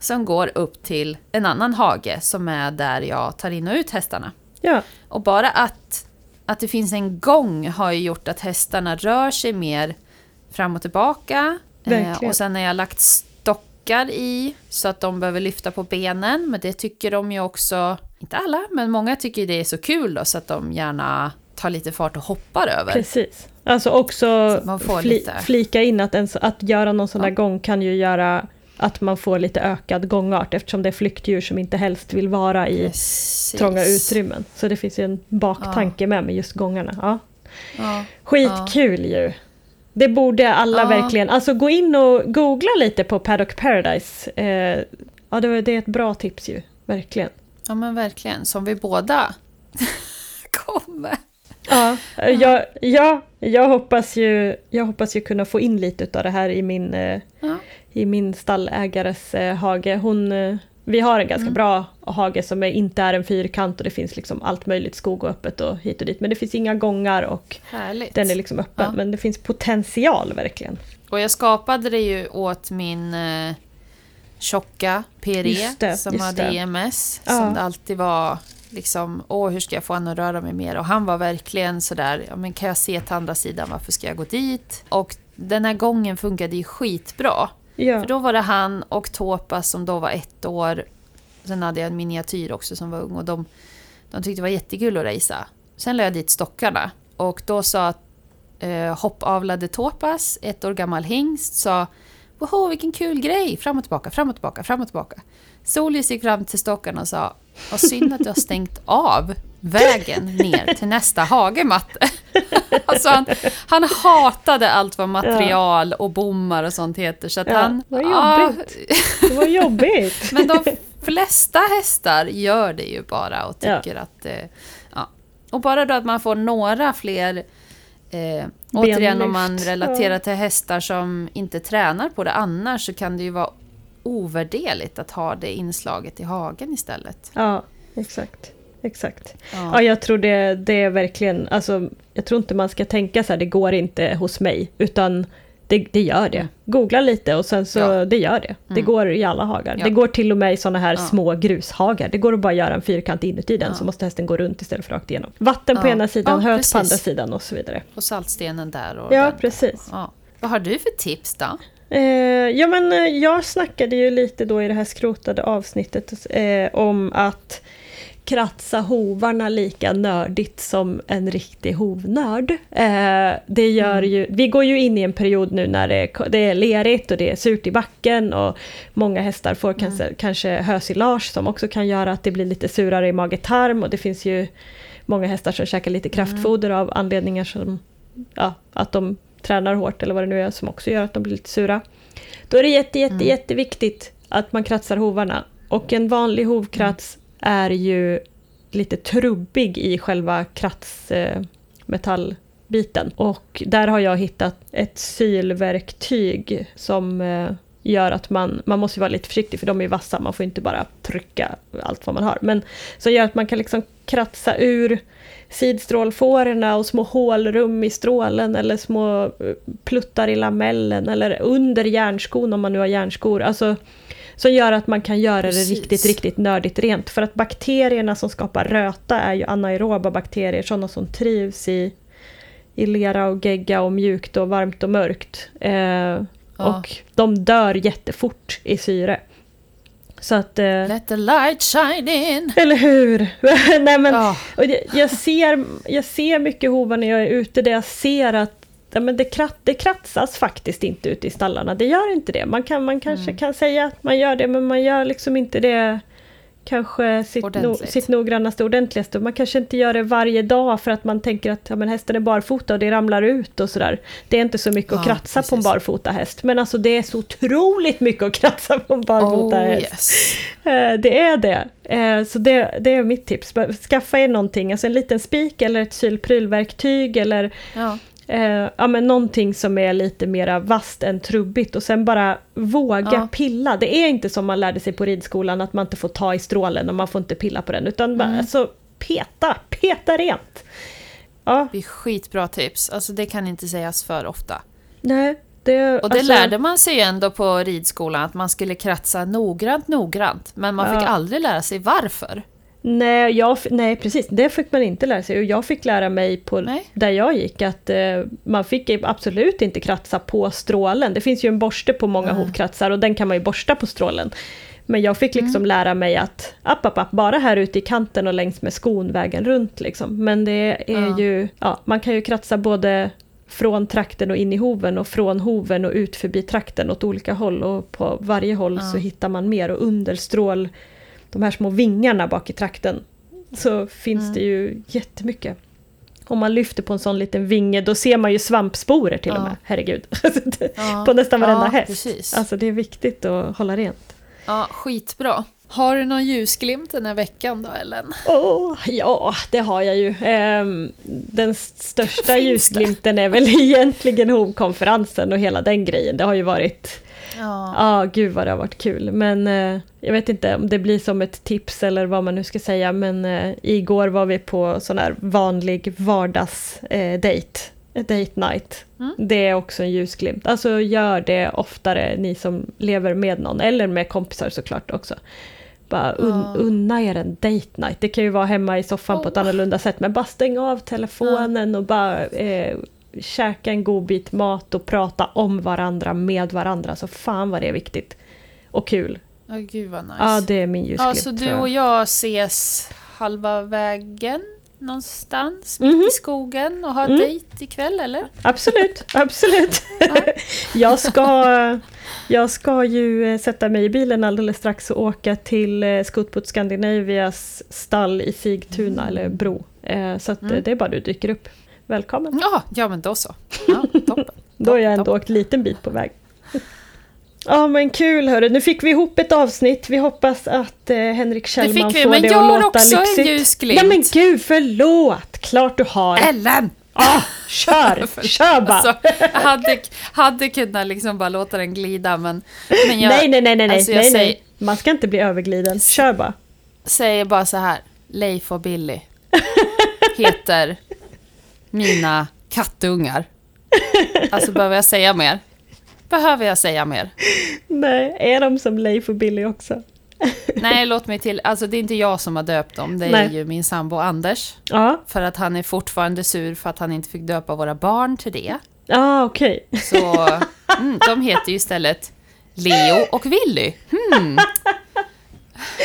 Speaker 1: som går upp till en annan hage som är där jag tar in och ut hästarna.
Speaker 2: Ja.
Speaker 1: Och bara att, att det finns en gång har ju gjort att hästarna rör sig mer fram och tillbaka. Eh, och sen har jag lagt stockar i så att de behöver lyfta på benen. Men det tycker de ju också, inte alla, men många tycker det är så kul då så att de gärna tar lite fart och hoppar över.
Speaker 2: Precis. Alltså också fli, flika in att, en, så- att göra någon sån där
Speaker 1: Ja.
Speaker 2: gång kan ju göra att man får lite ökad gångart eftersom det är flyktdjur som inte helst vill vara i
Speaker 1: Precis.
Speaker 2: trånga utrymmen. Så det finns ju en baktanke med med just gångarna. Ja.
Speaker 1: Ja.
Speaker 2: Skitkul ju! Det borde alla
Speaker 1: Ja.
Speaker 2: verkligen, alltså gå in och googla lite på Paddock Paradise. Eh, ja, det, var- det är ett bra tips ju, verkligen.
Speaker 1: Ja men verkligen, som vi båda [laughs] kommer.
Speaker 2: Ja, jag, ja, jag, hoppas ju, jag hoppas ju kunna få in lite av det här i min, eh,
Speaker 1: Ja.
Speaker 2: i min stallägares eh, hage. Hon, eh, vi har en ganska
Speaker 1: Mm.
Speaker 2: bra hage som inte är en fyrkant och det finns liksom allt möjligt skog och öppet och hit och dit. Men det finns inga gångar och
Speaker 1: Härligt.
Speaker 2: den är liksom öppen.
Speaker 1: Ja.
Speaker 2: Men det finns potential verkligen.
Speaker 1: Och jag skapade det ju åt min tjocka PRE
Speaker 2: det,
Speaker 1: som hade
Speaker 2: det.
Speaker 1: EMS.
Speaker 2: Ja.
Speaker 1: Som det alltid var liksom, åh hur ska jag få honom att röra mig mer? Och han var verkligen sådär, ja men kan jag se till andra sidan, varför ska jag gå dit? Och den här gången funkade ju skitbra.
Speaker 2: Ja.
Speaker 1: För då var det han och Topas som då var ett år. Sen hade jag en miniatyr också som var ung och de, de tyckte det var jättekul att racea. Sen la jag dit stockarna och då sa eh, hoppavlade Topas, ett år gammal hingst, sa Woho, vilken kul grej! Fram och tillbaka, fram och tillbaka, fram och tillbaka. Solis gick fram till stockarna och sa Vad synd att du har stängt av vägen ner till nästa hagematte. [laughs] alltså han, han hatade allt vad material och bommar och sånt heter. Så att
Speaker 2: Ja,
Speaker 1: han...
Speaker 2: vad
Speaker 1: ja,
Speaker 2: jobbigt. Det var jobbigt. [laughs]
Speaker 1: men de flesta hästar gör det ju bara och tycker att... Eh, ja. Och bara då att man får några fler... Eh, återigen om man relaterar till hästar som inte tränar på det annars så kan det ju vara ovärderligt att ha det inslaget i hagen istället.
Speaker 2: Ja, exakt. Exakt. Ja,
Speaker 1: Ja.
Speaker 2: jag tror det, det är verkligen, alltså, jag tror inte man ska tänka så här, det går inte hos mig, utan det, det gör det. Googla lite och sen så,
Speaker 1: Ja.
Speaker 2: det gör det. Det
Speaker 1: Mm.
Speaker 2: går i alla hagar.
Speaker 1: Ja.
Speaker 2: Det går till och med i sådana här
Speaker 1: Ja.
Speaker 2: små grushagar. Det går att bara göra en fyrkant inuti den, så måste hästen gå runt istället för rakt igenom. Vatten på ena sidan,
Speaker 1: Ja,
Speaker 2: höet på andra sidan och så vidare.
Speaker 1: Och saltstenen där och
Speaker 2: Ja,
Speaker 1: den.
Speaker 2: precis.
Speaker 1: Vad har du för tips då?
Speaker 2: Eh, ja men eh, jag snackade ju lite då i det här skrotade avsnittet eh, om att kratsa hovarna lika nördigt som en riktig hovnörd. Eh, det gör
Speaker 1: Mm.
Speaker 2: ju, vi går ju in i en period nu när det, det är lerigt och det är surt i backen och många hästar får
Speaker 1: Mm.
Speaker 2: kanske, kanske hösilage som också kan göra att det blir lite surare i mage-tarm och det finns ju många hästar som käkar lite kraftfoder av anledningar som ja, att de tränar hårt eller vad det nu är som också gör att de blir lite sura. Då är det jätte, jätte,
Speaker 1: Mm.
Speaker 2: jätteviktigt att man kratsar hovarna. Och en vanlig hovkrats är ju lite trubbig i själva kratsmetallbiten. Och där har jag hittat ett sylverktyg som eh, gör att man, man måste vara lite försiktig för de är vassa, man får inte bara trycka allt vad man har. Men som gör att man kan liksom kratsa ur sidstrålfårorna och små hålrum i strålen eller små eh, pluttar i lamellen eller under järnskon om man nu har järnskor. Alltså, som gör att man kan göra
Speaker 1: Precis.
Speaker 2: det riktigt, riktigt nördigt rent. För att bakterierna som skapar röta är ju anaeroba bakterier, sådana som trivs i, i lera och gegga och mjukt och varmt och mörkt. Eh, Och de dör jättefort i syre. Så att... Eh,
Speaker 1: Let the light shine in!
Speaker 2: eller hur? [laughs] Nej men,
Speaker 1: Ja.
Speaker 2: och jag, jag, ser, jag ser mycket hovar när jag är ute där jag ser att ja, men det, krat, det kratsas faktiskt inte ute i stallarna. Det gör inte det. Man, kan, man kanske
Speaker 1: Mm.
Speaker 2: kan säga att man gör det men man gör liksom inte det kanske sitt, no, sitt noggrannaste ordentligaste. Man kanske inte gör det varje dag för att man tänker att ja, men hästen är barfota och det ramlar ut och sådär. Det är inte så mycket att
Speaker 1: Ja,
Speaker 2: kratsa på en
Speaker 1: precis.
Speaker 2: barfota häst. Men alltså det är så otroligt mycket att kratsa på en barfota
Speaker 1: Oh
Speaker 2: häst.
Speaker 1: yes.
Speaker 2: Eh, Det är det. Eh, Så det, det är mitt tips. Skaffa er någonting, alltså en liten spik eller ett sylprylverktyg eller
Speaker 1: Ja.
Speaker 2: Eh, ja, men någonting som är lite mera vasst än trubbigt och sen bara våga
Speaker 1: Ja.
Speaker 2: pilla. Det är inte som man lärde sig på ridskolan att man inte får ta i strålen och man får inte pilla på den utan bara
Speaker 1: Mm.
Speaker 2: alltså, peta, peta rent. Ja,
Speaker 1: Det är skitbra tips. Alltså det kan inte sägas för ofta.
Speaker 2: nej. Det,
Speaker 1: Och det
Speaker 2: alltså,
Speaker 1: lärde man sig ändå på ridskolan, att man skulle kratsa noggrant, noggrant. Men man fick
Speaker 2: Ja.
Speaker 1: aldrig lära sig varför.
Speaker 2: Nej, jag, nej, precis. Det fick man inte lära sig. Och jag fick lära mig på
Speaker 1: Nej.
Speaker 2: där jag gick att eh, man fick absolut inte kratsa på strålen. Det finns ju en borste på många
Speaker 1: Mm.
Speaker 2: hovkratsar och den kan man ju borsta på strålen. Men jag fick liksom lära mig att app, app, app, bara här ute i kanten och längs med skon vägen runt. Liksom. Men det är
Speaker 1: Ja.
Speaker 2: ju, ja, man kan ju kratsa både från trakten och in i hoven och från hoven och ut förbi trakten åt olika håll. Och på varje håll så hittar man mer och under strål, de här små vingarna bak i trakten, så finns
Speaker 1: Mm.
Speaker 2: det ju jättemycket. Om man lyfter på en sån liten vinge då ser man ju svampsporer till och
Speaker 1: Ja.
Speaker 2: med. Herregud. [laughs]
Speaker 1: Ja.
Speaker 2: på nästan varenda
Speaker 1: ja,
Speaker 2: häst.
Speaker 1: Precis.
Speaker 2: Alltså det är viktigt att hålla rent.
Speaker 1: Ja, skitbra. Har du någon ljusglimt den här veckan då, Ellen?
Speaker 2: Åh, ja, det har jag ju. Ehm, den största [laughs] ljusglimten är väl [laughs] egentligen hovkonferensen och hela den grejen. Det har ju varit
Speaker 1: Ja.
Speaker 2: Ja, gud vad det har varit kul. Men eh, jag vet inte om det blir som ett tips eller vad man nu ska säga. Men eh, igår var vi på sån här vanlig vardagsdejt. Eh, date. A date night.
Speaker 1: Mm.
Speaker 2: Det är också en ljusglimt. Alltså gör det oftare, ni som lever med någon. Eller med kompisar såklart också. Bara un,
Speaker 1: Ja.
Speaker 2: unna er en date night. Det kan ju vara hemma i soffan på ett
Speaker 1: Åh.
Speaker 2: annorlunda sätt. Men bara stäng av telefonen och bara eh, käka en god bit mat och prata om varandra med varandra. Så fan vad det är viktigt. Och kul.
Speaker 1: Ja, gud vad nice.
Speaker 2: Ja, det är min ljusglimt.
Speaker 1: Ja, så du och jag ses halva vägen någonstans
Speaker 2: Mhm.
Speaker 1: mitt i skogen och har
Speaker 2: Mm.
Speaker 1: dejt ikväll eller?
Speaker 2: Absolut, [laughs] absolut. [laughs] jag, ska, jag ska ju eh, sätta mig i bilen alldeles strax och åka till eh, Scootput Scandinavias stall i Sigtuna, eller bro. Eh, Så att
Speaker 1: Mm.
Speaker 2: det är bara du dyker upp. Välkommen.
Speaker 1: Ja, ja men då så. Ja, toppen. [laughs]
Speaker 2: Då har jag ändå
Speaker 1: toppen.
Speaker 2: åkt liten bit på väg. [laughs] Ja men kul hörru, nu fick vi ihop ett avsnitt. Vi hoppas att eh, Henrik Kjellman
Speaker 1: vi,
Speaker 2: får
Speaker 1: men
Speaker 2: det
Speaker 1: jag
Speaker 2: att
Speaker 1: har
Speaker 2: låta
Speaker 1: också en
Speaker 2: lyxigt.
Speaker 1: ljusglimt.
Speaker 2: Ja men gud, förlåt! Klart du har.
Speaker 1: Ellen!
Speaker 2: Ah, [laughs] kör, kör bara!
Speaker 1: Alltså, jag hade, hade kunnat liksom bara låta den glida men, men jag
Speaker 2: nej, nej, nej, nej,
Speaker 1: alltså, jag
Speaker 2: nej,
Speaker 1: säger,
Speaker 2: nej. Man ska inte bli övergliden. Kör bara.
Speaker 1: säger bara så här. Leif och Billy heter mina kattungar. Alltså behöver jag säga mer? Behöver jag säga mer?
Speaker 2: Nej, är de som Leif och Billy också?
Speaker 1: Nej, låt mig till. Alltså det är inte jag som har döpt dem, det är
Speaker 2: Nej.
Speaker 1: ju min sambo Anders.
Speaker 2: Ja,
Speaker 1: För att han är fortfarande sur för att han inte fick döpa våra barn till det.
Speaker 2: ah, okej.
Speaker 1: Så mm, de heter ju istället Leo och Willy. Hmm.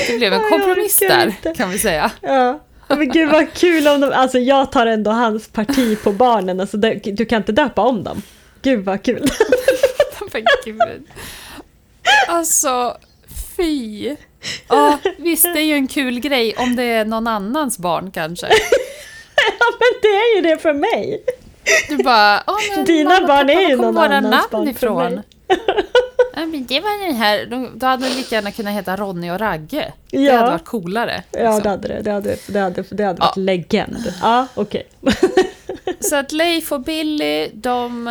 Speaker 1: Det blev en kompromiss där, kan vi säga.
Speaker 2: Ja. Men gud vad kul om de, alltså jag tar ändå hans parti på barnen, alltså du kan inte döpa om dem. Gud vad kul. [laughs]
Speaker 1: Men gud. Alltså, fy. Ja, visst, det är ju en kul grej om det är någon annans barn kanske.
Speaker 2: Ja men det är ju det för mig.
Speaker 1: Du bara, men
Speaker 2: Dina
Speaker 1: mamma,
Speaker 2: barn
Speaker 1: pappa,
Speaker 2: är ju någon annans barn för
Speaker 1: ifrån?
Speaker 2: mig.
Speaker 1: Ja, men det var den här, då, då hade det lika gärna kunnat heta Ronny och Ragge. Det
Speaker 2: Ja.
Speaker 1: hade varit coolare.
Speaker 2: Ja
Speaker 1: liksom.
Speaker 2: det hade det, det hade, det hade, det hade
Speaker 1: Ja.
Speaker 2: varit legend. Ja okej. [laughs]
Speaker 1: Så att Leif och Billy, de,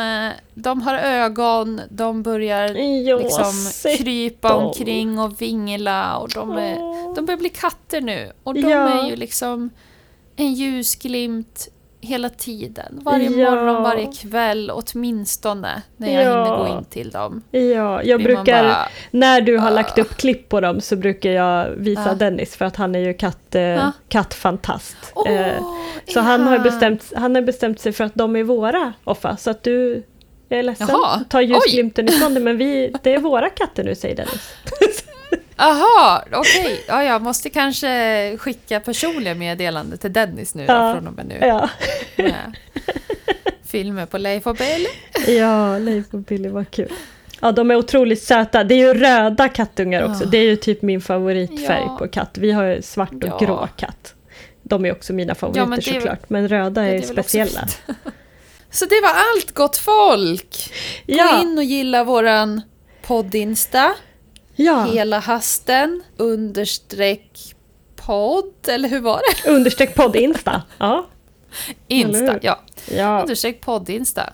Speaker 1: de har ögon, de börjar
Speaker 2: Ja,
Speaker 1: liksom krypa
Speaker 2: dem.
Speaker 1: omkring och vingla och de, är,
Speaker 2: Åh.
Speaker 1: de börjar bli katter nu. Och de
Speaker 2: Ja.
Speaker 1: är ju liksom en ljusglimt hela tiden. Varje
Speaker 2: Ja.
Speaker 1: morgon, varje kväll åtminstone när jag
Speaker 2: Ja.
Speaker 1: hinner gå in till dem.
Speaker 2: Ja, jag
Speaker 1: Blir
Speaker 2: brukar,
Speaker 1: bara,
Speaker 2: när du har lagt upp klipp på dem så brukar jag visa
Speaker 1: Ja.
Speaker 2: Dennis för att han är ju katt,
Speaker 1: Ja.
Speaker 2: kattfantast.
Speaker 1: Åh,
Speaker 2: Eh, så
Speaker 1: är
Speaker 2: han har, bestämt, han har bestämt sig för att de är våra, Offa. Så att du, jag är ledsen,
Speaker 1: Jaha.
Speaker 2: ta ljusglimten ifrån det, men vi, det är våra katter nu säger Dennis. [laughs]
Speaker 1: Aha, okej. Ja, jag måste kanske skicka personliga meddelanden till Dennis nu
Speaker 2: Ja.
Speaker 1: då, från och med nu.
Speaker 2: Ja,
Speaker 1: Med filmer på Leif och Bill.
Speaker 2: ja Leif och Billy var kul. Ja, de är otroligt söta. Det är ju röda kattungar också.
Speaker 1: Ja.
Speaker 2: Det är ju typ min favoritfärg
Speaker 1: Ja.
Speaker 2: på katt. Vi har svart och
Speaker 1: Ja.
Speaker 2: grå katt. De är också mina favoriter
Speaker 1: men väl-
Speaker 2: såklart. Men röda är,
Speaker 1: är
Speaker 2: speciella. [laughs]
Speaker 1: Så det var allt gott folk! Gå in och gilla våran podd-insta,
Speaker 2: ja.
Speaker 1: hela hasten, understreck podd, eller hur var det?
Speaker 2: understreck podd Insta. Ja.
Speaker 1: Insta, ja.
Speaker 2: ja.
Speaker 1: Understreck podd-insta.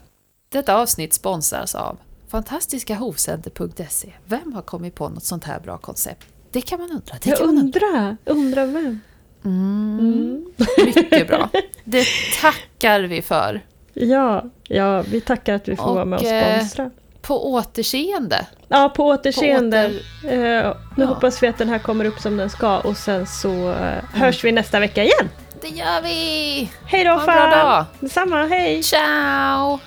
Speaker 1: Detta avsnitt sponsras av fantastiskahovcenter.se. Vem har kommit på något sånt här bra koncept? Det kan man undra. Det
Speaker 2: Jag
Speaker 1: kan man undra.
Speaker 2: undrar, undrar vem?
Speaker 1: Mm, mycket bra. Det tackar vi för.
Speaker 2: Ja, ja, vi tackar att vi får
Speaker 1: Och,
Speaker 2: vara med och
Speaker 1: eh,
Speaker 2: sponsra.
Speaker 1: På återseende.
Speaker 2: Ja, på återseende.
Speaker 1: På
Speaker 2: Eh, nu
Speaker 1: Ja.
Speaker 2: hoppas vi att den här kommer upp som den ska och sen så eh, hörs vi nästa vecka igen.
Speaker 1: Det gör vi!
Speaker 2: Hej då
Speaker 1: Ha en bra dag.
Speaker 2: Detsamma, hej!
Speaker 1: Ciao!